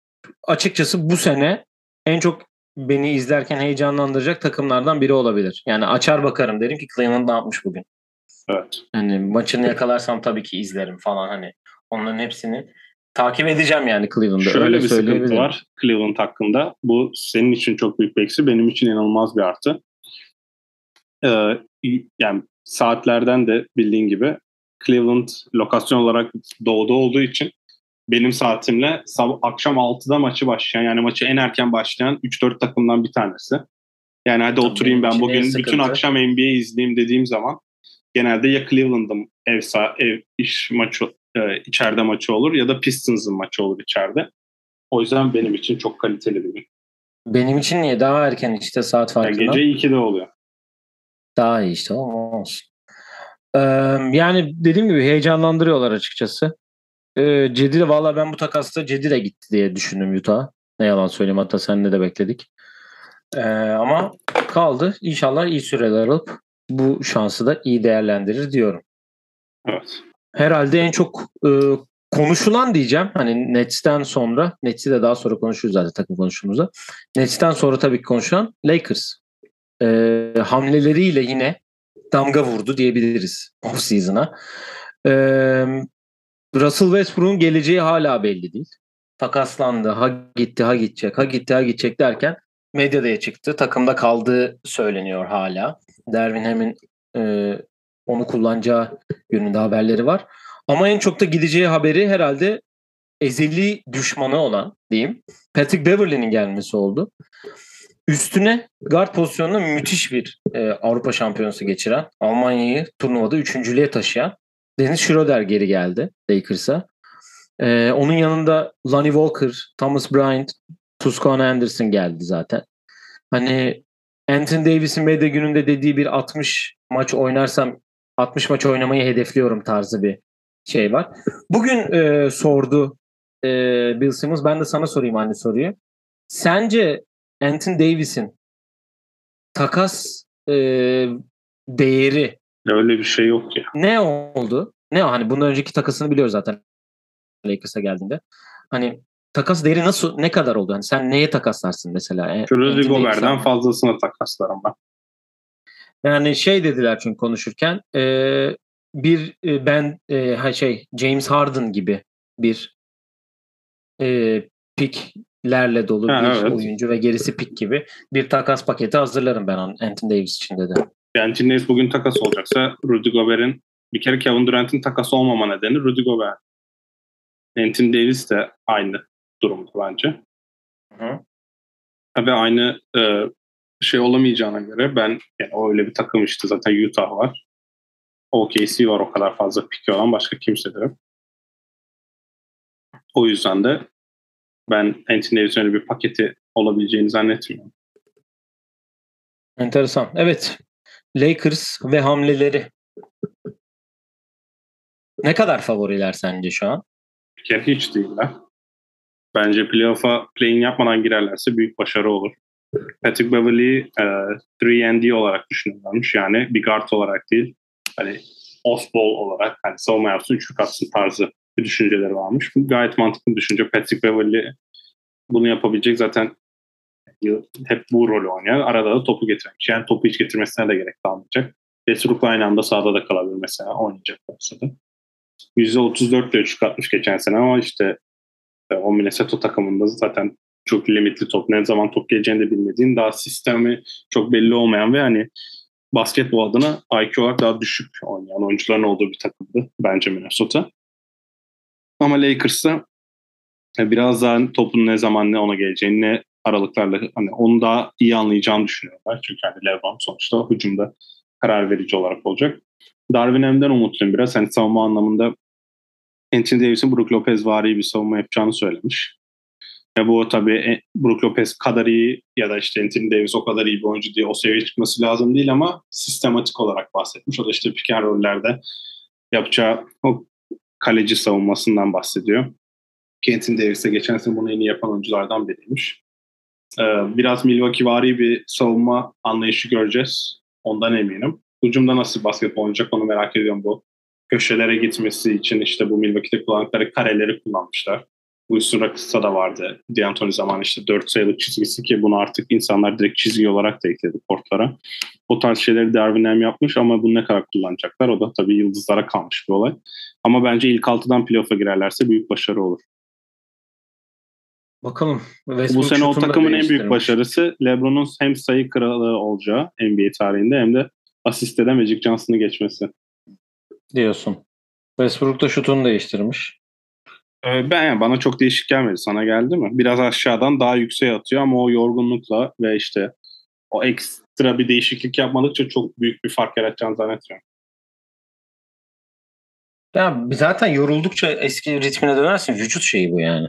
açıkçası bu sene en çok beni izlerken heyecanlandıracak takımlardan biri olabilir. Yani açar bakarım derim ki Cleveland ne yapmış bugün. Evet. Hani maçını yakalarsam tabii ki izlerim falan hani. Onların hepsini takip edeceğim yani Cleveland'da. Şöyle Öyle bir sıkıntı var Cleveland hakkında. Bu senin için çok büyük bir eksi. Benim için inanılmaz bir artı. Ee, yani saatlerden de bildiğin gibi Cleveland lokasyon olarak doğuda olduğu için benim saatimle sab- akşam 6'da maçı başlayan yani maçı en erken başlayan 3-4 takımdan bir tanesi. Yani hadi Tabii oturayım ben bugün bütün sıkıntı. akşam NBA izleyeyim dediğim zaman genelde ya Cleveland'ın ev, sa- ev iş maçı e, içeride maçı olur ya da Pistons'ın maçı olur içeride. O yüzden benim için çok kaliteli bir gün. Benim için niye? Daha erken işte saat Yani farkından. gece 2'de oluyor. Daha iyi işte olsun. Ee, yani dediğim gibi heyecanlandırıyorlar açıkçası. Ee, Cedi de valla ben bu takasta Cedi de gitti diye düşündüm Utah'a. Ne yalan söyleyeyim hatta seninle de bekledik. Ee, ama kaldı. İnşallah iyi süreler alıp bu şansı da iyi değerlendirir diyorum. Evet. Herhalde en çok e, konuşulan diyeceğim. Hani Nets'ten sonra, Nets'i de daha sonra konuşuruz zaten takım konuştuğumuzda. Nets'ten sonra tabii ki konuşulan Lakers. E, hamleleriyle yine damga vurdu diyebiliriz off season'a. E, Russell Westbrook'un geleceği hala belli değil. Takaslandı, ha gitti, ha gidecek, ha gitti, ha gidecek derken medyada çıktı. Takımda kaldığı söyleniyor hala. Dervin Ham'in e, onu kullanacağı yönünde haberleri var. Ama en çok da gideceği haberi herhalde ezeli düşmanı olan diyeyim Patrick Beverley'nin gelmesi oldu. Üstüne guard pozisyonunda müthiş bir e, Avrupa şampiyonası geçiren, Almanya'yı turnuvada üçüncülüğe taşıyan Dennis Schroeder geri geldi Lakers'a. E, onun yanında Lonnie Walker, Thomas Bryant, Tuscano Anderson geldi zaten. Hani Anthony Davis'in medya gününde dediği bir 60 maç oynarsam 60 maç oynamayı hedefliyorum tarzı bir şey var. Bugün e, sordu e, Bill Simmons. Ben de sana sorayım aynı soruyu. Sence Anthony Davis'in takas e, değeri öyle bir şey yok ya. Ne oldu? Ne hani bundan önceki takasını biliyoruz zaten Lakers'a geldiğinde. Hani takas değeri nasıl ne kadar oldu? Hani sen neye takaslarsın mesela? E, Rudy Gobert'den fazlasını takaslarım ben. Yani şey dediler çünkü konuşurken e, bir e, ben e, şey James Harden gibi bir e, piklerle dolu ha, bir evet. oyuncu ve gerisi pik gibi bir takas paketi hazırlarım ben Anthony Davis için dedi. Yani Davis bugün takas olacaksa Rudy Gobert'in bir kere Kevin Durant'in takas olmama nedeni Rudy Gobert. Anthony Davis de aynı durumda bence. Hı. Ve aynı e, şey olamayacağına göre ben yani öyle bir takım işte zaten Utah var. OKC var o kadar fazla piki olan başka kimse de yok. O yüzden de ben Anthony Davis'in öyle bir paketi olabileceğini zannetmiyorum. Enteresan. Evet. Lakers ve hamleleri. Ne kadar favoriler sence şu an? Bir kere hiç değiller. Bence playoff'a play-in yapmadan girerlerse büyük başarı olur. Patrick Beverley e, 3 olarak düşünüyorlarmış. Yani bir guard olarak değil. Hani off-ball olarak hani savunma yapsın, üçlük atsın tarzı bir düşünceleri varmış. Bu gayet mantıklı bir düşünce. Patrick Beverley bunu yapabilecek zaten hep bu rolü oynuyor. Arada da topu getirmek. Yani topu hiç getirmesine de gerek kalmayacak. Westbrook aynı anda sahada da kalabilir mesela oynayacak olsa da. %34 ile üçlük atmış geçen sene ama işte e, o Minnesota takımında zaten çok limitli top. Ne zaman top geleceğini de bilmediğin daha sistemi çok belli olmayan ve hani basketbol adına IQ olarak daha düşük oynayan oyuncuların olduğu bir takımdı bence Minnesota. Ama Lakers'ta e, biraz daha topun ne zaman ne ona geleceğini ne aralıklarla hani onu daha iyi anlayacağını düşünüyorlar. Çünkü hani LeBron sonuçta hücumda karar verici olarak olacak. Darwin Ham'den umutluyum biraz. Hani savunma anlamında Anthony Davis'in Brook Lopez vari bir savunma yapacağını söylemiş. Ve bu tabii e, Brook Lopez kadar iyi ya da işte Anthony Davis o kadar iyi bir oyuncu diye o seviyeye çıkması lazım değil ama sistematik olarak bahsetmiş. O da işte pick and roll'lerde yapacağı o kaleci savunmasından bahsediyor. Ki Anthony Davis de geçen sene bunu en iyi yapan oyunculardan biriymiş. Ee, biraz Milwaukee bir savunma anlayışı göreceğiz. Ondan eminim. Hücumda nasıl basketbol oynayacak onu merak ediyorum bu. Köşelere gitmesi için işte bu Milwaukee'de kullandıkları kareleri kullanmışlar. Bu üstüne kısa da vardı. D'Antoni zaman işte 4 sayılık çizgisi ki bunu artık insanlar direkt çizgi olarak da ekledi portlara. O tarz şeyleri Darwin Ham yapmış ama bunu ne kadar kullanacaklar o da tabii yıldızlara kalmış bir olay. Ama bence ilk altıdan playoff'a girerlerse büyük başarı olur. Bakalım. Westbrook Bu sene o takımın en büyük başarısı LeBron'un hem sayı kralı olacağı NBA tarihinde hem de asiste de Magic Johnson'ı geçmesi. Diyorsun. Westbrook da şutunu değiştirmiş. Ee, ben yani bana çok değişik gelmedi. Sana geldi mi? Biraz aşağıdan daha yükseğe atıyor ama o yorgunlukla ve işte o ekstra bir değişiklik yapmadıkça çok büyük bir fark yaratacağını zannetmiyorum. Ya zaten yoruldukça eski ritmine dönersin. Vücut şeyi bu yani.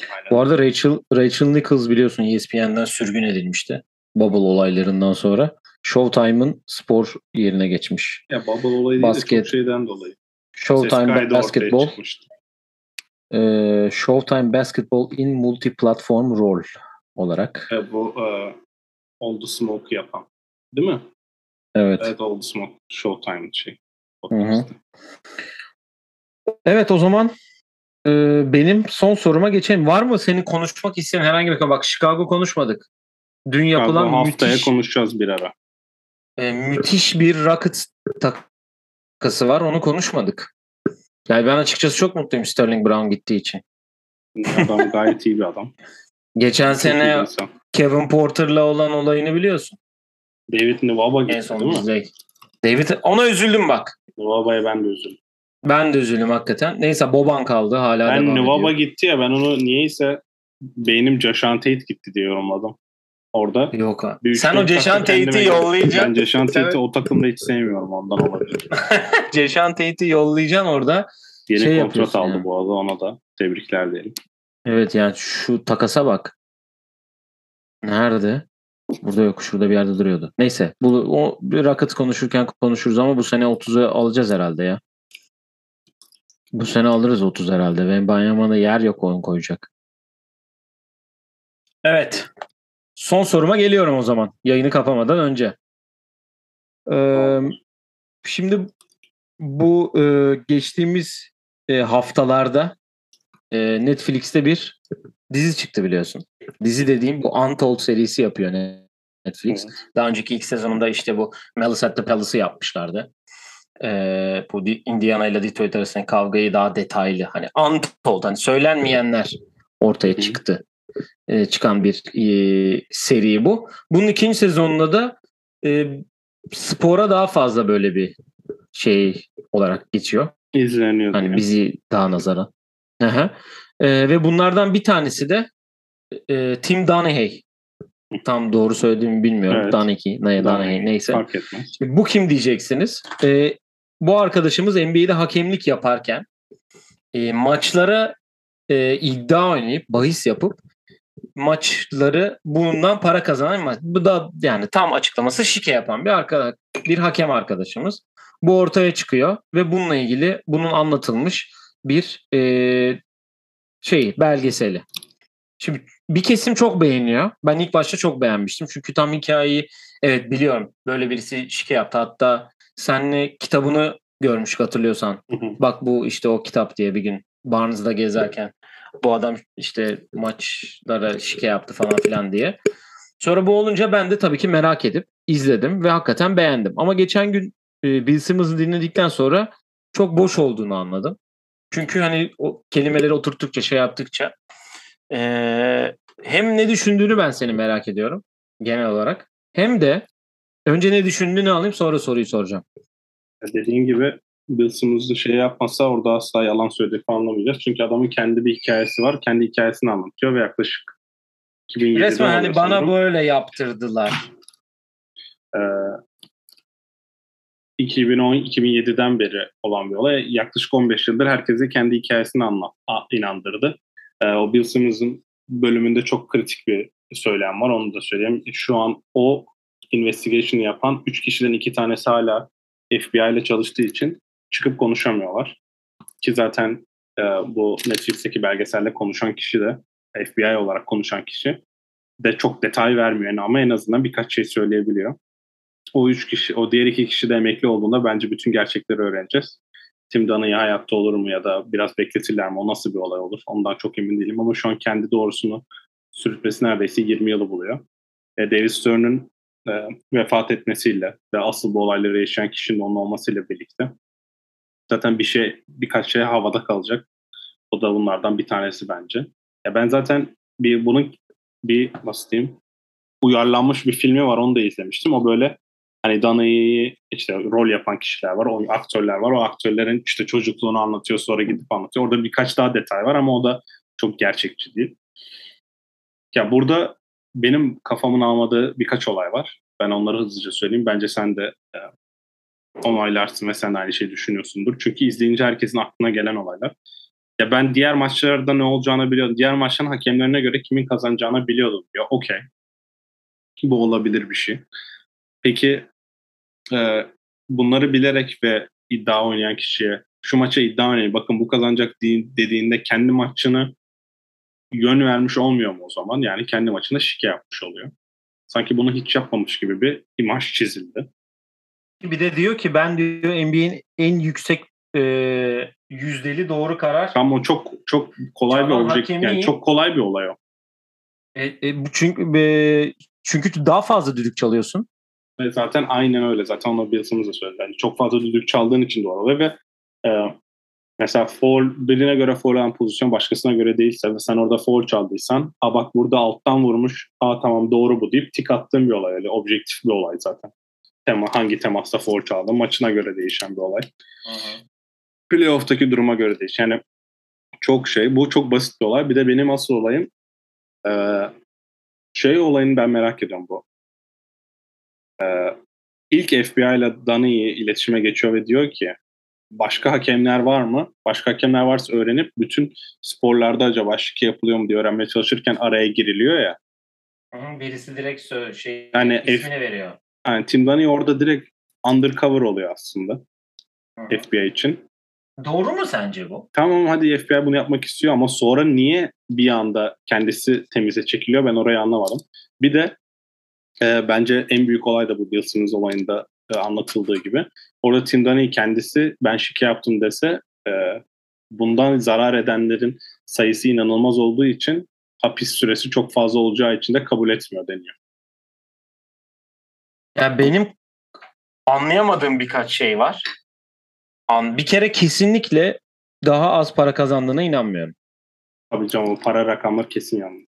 Aynen. Bu arada Rachel, Rachel Nichols biliyorsun ESPN'den sürgün edilmişti. Bubble olaylarından sonra. Showtime'ın spor yerine geçmiş. Ya Bubble olayı Basket, değil de çok şeyden dolayı. Showtime Basketball. Ee, Showtime Basketball in Multi-Platform Role olarak. E, bu e, All the Smoke yapan. Değil mi? Evet. Evet All the Smoke Showtime şey. podcast'te. Evet o zaman e, benim son soruma geçelim. Var mı senin konuşmak isteyen herhangi bir konu? Bak Chicago konuşmadık. Dün yapılan Chicago haftaya müthiş, konuşacağız bir ara. e, müthiş bir Rockets takası var. Onu konuşmadık. Yani ben açıkçası çok mutluyum Sterling Brown gittiği için. Adam gayet iyi bir adam. Geçen Çok sene. Kevin Porter'la olan olayını biliyorsun. David Nwaba En gitti son değil mi? David ona üzüldüm bak. Nwaba'ya ben de üzüldüm. Ben de üzüldüm hakikaten. Neyse Boban kaldı hala Ben devam Nwaba ediyor. gitti ya ben onu niyeyse beynim Joshua Tate gitti diye yorumladım. Orada. Yok. Bir Sen o kendime Tate'i geldim. Ben yollayacaksın. Joshua Tate'i Evet. o takımda hiç sevmiyorum ondan olabilir. Ceşan Tate'i yollayacaksın orada. Yeni Şey kontrat aldı yani. bu arada ona da. Tebrikler diyelim. Evet yani şu takasa bak. Nerede? Burada yok. Şurada bir yerde duruyordu. Neyse. Bu o bir Rockets konuşurken konuşuruz ama bu sene 30'u alacağız herhalde ya. Bu sene alırız 30 herhalde. Ve Banyama'da yer yok onu koyacak. Evet. Son soruma geliyorum o zaman. Yayını kapamadan önce. Ee, şimdi bu e, geçtiğimiz e, haftalarda e, Netflix'te bir dizi çıktı biliyorsun. Dizi dediğim bu Untold serisi yapıyor Netflix. Daha önceki ilk sezonunda işte bu Malice at the Palace'ı yapmışlardı. Ee, bu Di- Indiana ile Detroit arasındaki kavgayı daha detaylı hani untold hani söylenmeyenler ortaya çıktı. Ee, çıkan bir e, seri bu. Bunun ikinci sezonunda da e, spora daha fazla böyle bir şey olarak geçiyor. İzleniyor. Hani diye. bizi daha nazaran. Aha. Ee, ve bunlardan bir tanesi de e, Tim Donaghy. Tam doğru söylediğimi bilmiyorum. Evet. Donaghy, ne, Donaghy neyse. Fark etmez. Şimdi bu kim diyeceksiniz? Ee, bu arkadaşımız NBA'de hakemlik yaparken e, maçlara e, iddia oynayıp bahis yapıp maçları bundan para kazanan bu da yani tam açıklaması şike yapan bir arkadaş bir hakem arkadaşımız. Bu ortaya çıkıyor ve bununla ilgili bunun anlatılmış bir e, şey belgeseli. Şimdi bir kesim çok beğeniyor. Ben ilk başta çok beğenmiştim. Çünkü tam hikayeyi evet biliyorum. Böyle birisi şike yaptı. Hatta senle kitabını görmüş hatırlıyorsan. Hı hı. Bak bu işte o kitap diye bir gün Barnes'da gezerken bu adam işte maçlara şike yaptı falan filan diye. Sonra bu olunca ben de tabii ki merak edip izledim ve hakikaten beğendim. Ama geçen gün e, Bill Simmons'ı dinledikten sonra çok boş olduğunu anladım. Çünkü hani o kelimeleri oturttukça şey yaptıkça e, hem ne düşündüğünü ben seni merak ediyorum genel olarak. Hem de önce ne düşündüğünü alayım sonra soruyu soracağım. Dediğin gibi Bill Simmons'ı şey yapmasa orada asla yalan söylediği anlamayacağız. Çünkü adamın kendi bir hikayesi var. Kendi hikayesini anlatıyor ve yaklaşık 2007'de Resmen hani bana sanırım. böyle yaptırdılar. Ee, 2010-2007'den beri olan bir olay. Yaklaşık 15 yıldır herkese kendi hikayesini anlat, inandırdı. Ee, o Bill Simmons'ın bölümünde çok kritik bir söylem var. Onu da söyleyeyim. Şu an o investigation'ı yapan 3 kişiden 2 tanesi hala FBI ile çalıştığı için çıkıp konuşamıyorlar. Ki zaten e, bu Netflix'teki belgeselle konuşan kişi de FBI olarak konuşan kişi de çok detay vermiyor yani ama en azından birkaç şey söyleyebiliyor. O üç kişi, o diğer iki kişi de emekli olduğunda bence bütün gerçekleri öğreneceğiz. Tim Dunny hayatta olur mu ya da biraz bekletirler mi? O nasıl bir olay olur? Ondan çok emin değilim ama şu an kendi doğrusunu sürütmesi neredeyse 20 yılı buluyor. E, David Stern'ın e, vefat etmesiyle ve asıl bu olayları yaşayan kişinin onun olmasıyla birlikte zaten bir şey birkaç şey havada kalacak. O da bunlardan bir tanesi bence. Ya ben zaten bir bunun bir nasıl diyeyim uyarlanmış bir filmi var onu da izlemiştim. O böyle hani Dana'yı işte rol yapan kişiler var, o aktörler var. O aktörlerin işte çocukluğunu anlatıyor sonra gidip anlatıyor. Orada birkaç daha detay var ama o da çok gerçekçi değil. Ya burada benim kafamın almadığı birkaç olay var. Ben onları hızlıca söyleyeyim. Bence sen de e, onaylarsın ve sen de aynı şeyi düşünüyorsundur. Çünkü izleyince herkesin aklına gelen olaylar. Ya ben diğer maçlarda ne olacağını biliyordum. Diğer maçların hakemlerine göre kimin kazanacağını biliyordum. Ya okey. Bu olabilir bir şey. Peki e, bunları bilerek ve iddia oynayan kişiye şu maça iddia oynayın bakın bu kazanacak dediğinde kendi maçını yön vermiş olmuyor mu o zaman? Yani kendi maçına şike yapmış oluyor. Sanki bunu hiç yapmamış gibi bir imaj çizildi. Bir de diyor ki ben diyor NBA'in en yüksek e, yüzdeli doğru karar. Ama çok çok kolay bir objektif. hakemi- Yani çok kolay bir olay o. E, e, çünkü e, çünkü daha fazla düdük çalıyorsun. Ve zaten aynen öyle. Zaten onu Bills'ımız da söyledi. Yani çok fazla düdük çaldığın için doğru oluyor ve e, mesela foul, birine göre foul olan pozisyon başkasına göre değilse ve sen orada foul çaldıysan ha bak burada alttan vurmuş ha tamam doğru bu deyip tik attığın bir olay. Öyle objektif bir olay zaten. Tema, hangi temasta foul çaldın maçına göre değişen bir olay. Playoff'taki duruma göre değişen. Yani çok şey. Bu çok basit bir olay. Bir de benim asıl olayım e, şey olayını ben merak ediyorum bu. E, ilk FBI ile Danny'i iletişime geçiyor ve diyor ki başka hakemler var mı? Başka hakemler varsa öğrenip bütün sporlarda acaba şike yapılıyor mu diye öğrenmeye çalışırken araya giriliyor ya. Birisi direkt şey Yani ismini veriyor. Yani Tim Danny orada direkt undercover oluyor aslında FBI için. Doğru mu sence bu? Tamam hadi FBI bunu yapmak istiyor ama sonra niye bir anda kendisi temize çekiliyor ben orayı anlamadım. Bir de e, bence en büyük olay da bu Bill Simmons olayında e, anlatıldığı gibi. Orada Tim Dunny kendisi ben şike yaptım dese e, bundan zarar edenlerin sayısı inanılmaz olduğu için hapis süresi çok fazla olacağı için de kabul etmiyor deniyor. Ya benim anlayamadığım birkaç şey var. An- Bir kere kesinlikle daha az para kazandığına inanmıyorum. Tabii canım o para rakamlar kesin yanlış.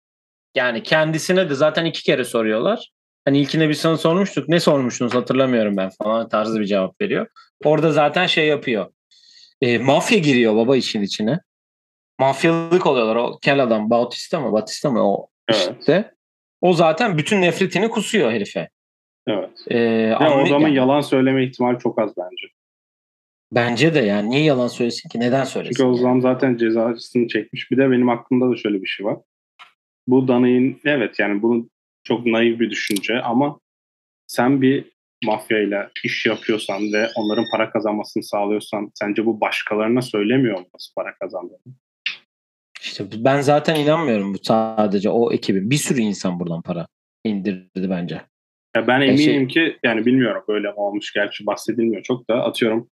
Yani kendisine de zaten iki kere soruyorlar. Hani ilkine bir sana sormuştuk. Ne sormuştunuz hatırlamıyorum ben falan tarzı bir cevap veriyor. Orada zaten şey yapıyor. E, mafya giriyor baba işin içine. Mafyalık oluyorlar. O kel adam Bautista mı? Batista mı? O Evet. işte. O zaten bütün nefretini kusuyor herife. Evet. E, Ya o zaman yani yalan söyleme ihtimali çok az bence. Bence de yani. Niye yalan söylesin ki? Neden söylesin? Çünkü o yani? zaman zaten cezasını çekmiş. Bir de benim aklımda da şöyle bir şey var. Bu Danay'ın evet yani bunun çok naif bir düşünce ama sen bir mafyayla iş yapıyorsan ve onların para kazanmasını sağlıyorsan sence bu başkalarına söylemiyor mu nasıl para kazandığını? İşte ben zaten inanmıyorum bu sadece o ekibin. Bir sürü insan buradan para indirdi bence. Ya ben eminim şey- ki yani bilmiyorum böyle olmuş gerçi bahsedilmiyor çok da atıyorum.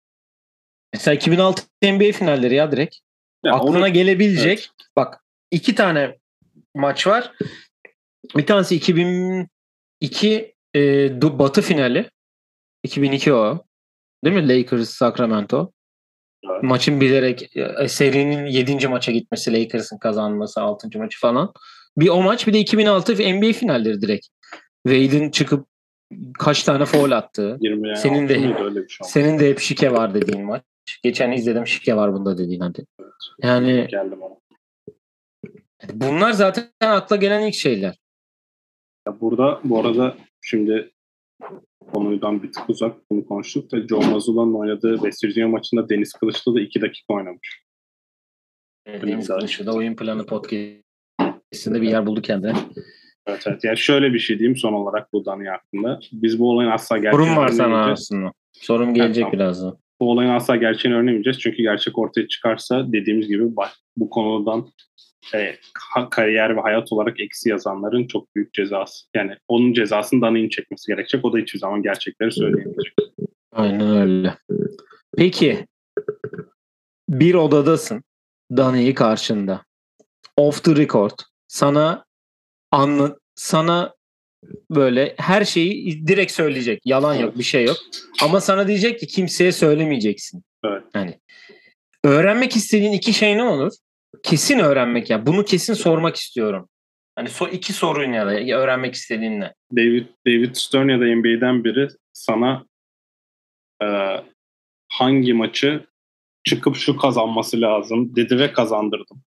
Mesela 2006 NBA finalleri ya direkt. Ya Aklına onu- gelebilecek. Bak iki tane maç var. Bir tanesi 2002 e, Batı finali. 2002 o. Değil mi? Lakers Sacramento. Evet. Maçın bilerek e, serinin 7. maça gitmesi, Lakers'ın kazanması 6. maçı falan. Bir o maç bir de 2006 NBA finalleri direkt. Wade'in çıkıp kaç tane foul attığı. 20 yani Senin de- öyle bir şey. Senin de hep şike var dediğin maç. Geçen izledim şike var bunda dediğin hadi. Yani geldim ona. bunlar zaten akla gelen ilk şeyler. Ya burada bu arada şimdi konudan bir tık uzak bunu konuştuk da Joe Mazzulla'nın oynadığı West Virginia maçında Deniz Kılıçlı da 2 dakika oynamış. Deniz Kılıçlı da oyun planı podcast'inde bir yer buldu kendine. Evet evet. Yani şöyle bir şey diyeyim son olarak bu Dani hakkında. Biz bu olayın asla gerçeğini Sorum var sana aslında. Sorum gelecek tamam. birazdan. Bu olayın asla gerçeğini öğrenemeyeceğiz. Çünkü gerçek ortaya çıkarsa dediğimiz gibi bak- bu konudan e, kariyer ve hayat olarak eksi yazanların çok büyük cezası. Yani onun cezasını Dani'nin çekmesi gerekecek. O da hiçbir zaman gerçekleri söyleyemeyecek. Aynen öyle. Peki bir odadasın. Dani'yi karşında. Off the record. Sana anla sana böyle her şeyi direkt söyleyecek. Yalan yok, bir şey yok. Ama sana diyecek ki kimseye söylemeyeceksin. Evet. Yani öğrenmek istediğin iki şey ne olur? Kesin öğrenmek ya. Bunu kesin sormak istiyorum. Hani so iki sorun ya da öğrenmek istediğin ne? David, David Stern ya da NBA'den biri sana e, hangi maçı çıkıp şu kazanması lazım dedi ve kazandırdım.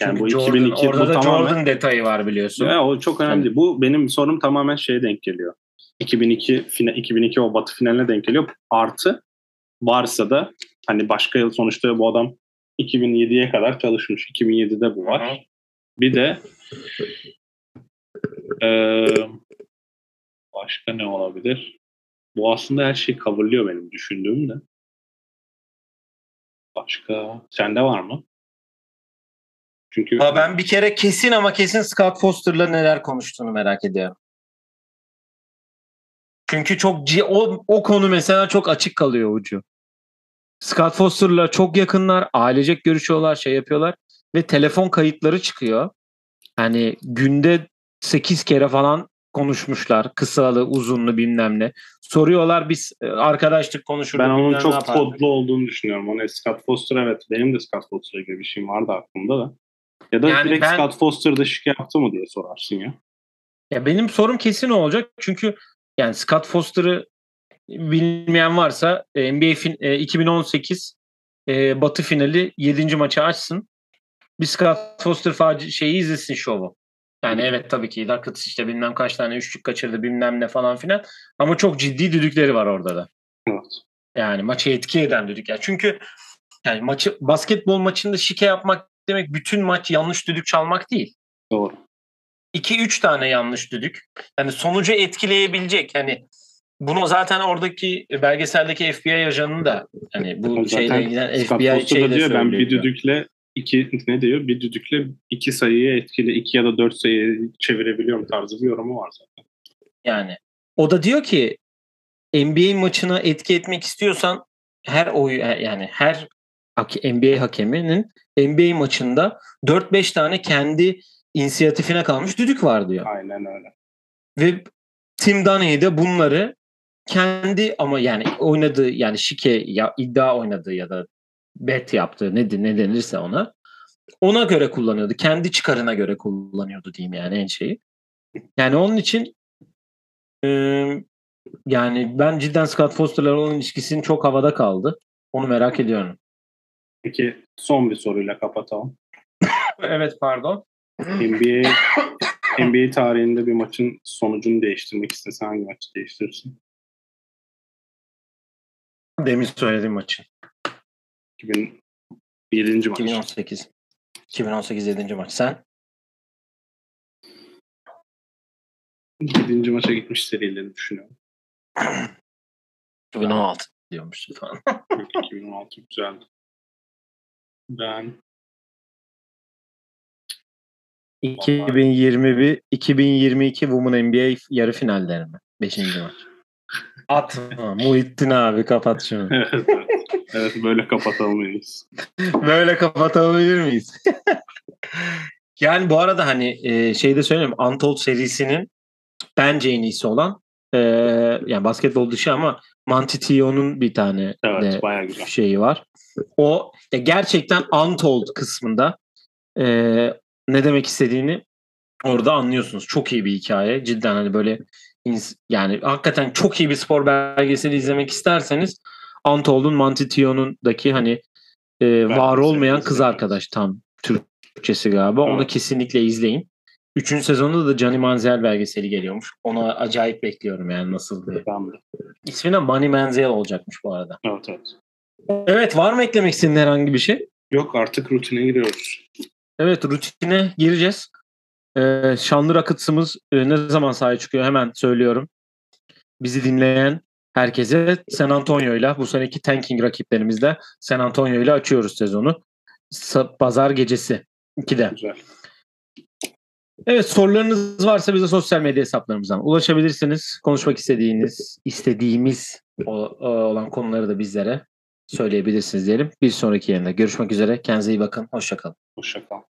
Yani Çünkü bu Jordan, 2002 orada bu da tamamen Jordan detayı var biliyorsun. Ya, o çok önemli. Değil. Bu benim sorum tamamen şeye denk geliyor. 2002 fina, 2002 o Batı finaline denk geliyor. Artı varsa da hani başka yıl sonuçta bu adam 2007'ye kadar çalışmış. 2007'de bu var. Hı hı. Bir de eee, başka ne olabilir? Bu aslında her şeyi coverlıyor benim düşündüğüm de. Başka sende var mı? Çünkü Ha, ben bir kere kesin ama kesin Scott Foster'la neler konuştuğunu merak ediyorum. Çünkü çok o, o konu mesela çok açık kalıyor ucu. Scott Foster'la çok yakınlar, ailecek görüşüyorlar, şey yapıyorlar ve telefon kayıtları çıkıyor. Hani günde 8 kere falan konuşmuşlar. Kısalı, uzunlu bilmem ne. Soruyorlar biz e, arkadaşlık konuşurduk. Ben onun çok kodlu olduğunu düşünüyorum. Ona Scott Foster evet. Benim de Scott Foster'a gibi bir şeyim vardı aklımda da. Ya da Yani direkt ben- Scott Foster'da şike yaptı mı diye sorarsın ya. Ya benim sorum kesin olacak. Çünkü yani Scott Foster'ı bilmeyen varsa e, NBA fin- e, 2018 e, Batı finali 7. maçı açsın. Bir Scott Foster faci şeyi izlesin şovu. Yani evet tabii ki Duckett işte bilmem kaç tane üçlük kaçırdı bilmem ne falan filan. Ama çok ciddi düdükleri var orada da. Evet. Yani maçı etki eden düdük. Yani çünkü yani maçı basketbol maçında şike yapmak demek bütün maç yanlış düdük çalmak değil. Doğru. 2-3 tane yanlış düdük. Yani sonucu etkileyebilecek. Hani bunu zaten oradaki belgeseldeki FBI ajanının da hani bu Zaten şeyle ilgilen Scott FBI Foster da şeyle diyor ben bir düdükle iki ne diyor? Bir düdükle iki sayıyı etkili iki ya da dört sayıyı çevirebiliyorum tarzı bir yorumu var zaten. Yani o da diyor ki NBA maçına etki etmek istiyorsan her oy yani her NBA hakeminin NBA maçında 4-5 tane kendi inisiyatifine kalmış düdük var diyor. Aynen öyle. Ve Tim Donaghy de bunları kendi ama yani oynadığı yani şike ya iddia oynadığı ya da bet yaptığı ne, ne denirse ona ona göre kullanıyordu. Kendi çıkarına göre kullanıyordu diyeyim yani en şeyi. Yani onun için e, yani ben cidden Scott Foster'la olan ilişkisinin çok havada kaldı. Onu merak ediyorum. Peki son bir soruyla kapatalım. Evet pardon. NBA NBA tarihinde bir maçın sonucunu değiştirmek istesen hangi maçı değiştirirsin? Demin söylediğim maçı. 2007. maç. 2018. 2018 7. maç. Sen? 7. maça gitmiş serileri düşünüyorum. 2016 diyormuş falan. Yok, 2016 güzeldi. Ben 2021 2022 Women NBA yarı finalleri mi? 5. maç. Atma. Muhittin abi kapat şunu. evet, evet. böyle kapatamayız. Böyle kapatabilir miyiz? yani bu arada hani e, şey de söyleyeyim. Untold serisinin bence en iyisi olan e, yani basketbol dışı ama Mantitio'nun bir tane Evet de şeyi var. O ya gerçekten untold kısmında e, ne demek istediğini orada anlıyorsunuz. Çok iyi bir hikaye. Cidden hani böyle yani hakikaten çok iyi bir spor belgeseli izlemek isterseniz Untold'un Mantition'un daki hani e, var olmayan kız arkadaş tam Türkçesi galiba. Onu Evet. kesinlikle izleyin. Üçüncü sezonda da Johnny Manziel belgeseli geliyormuş. Onu acayip bekliyorum yani nasıl diye. Ben de. İsmi de Money Manziel olacakmış bu arada. Evet evet. Evet var mı eklemek istediğin herhangi bir şey? Yok artık rutine giriyoruz. Evet rutine gireceğiz. Ee, şanlı rakıtsımız e, ne zaman sahaya çıkıyor hemen söylüyorum. Bizi dinleyen herkese San Antonio'yla bu seneki tanking rakiplerimizle San Antonio'yla açıyoruz sezonu. Pazar gecesi 2'de. Güzel. Evet sorularınız varsa bize sosyal medya hesaplarımızdan ulaşabilirsiniz. Konuşmak istediğiniz, istediğimiz olan konuları da bizlere söyleyebilirsiniz diyelim. Bir sonraki yayında görüşmek üzere. Kendinize iyi bakın. Hoşçakalın. Hoşçakal.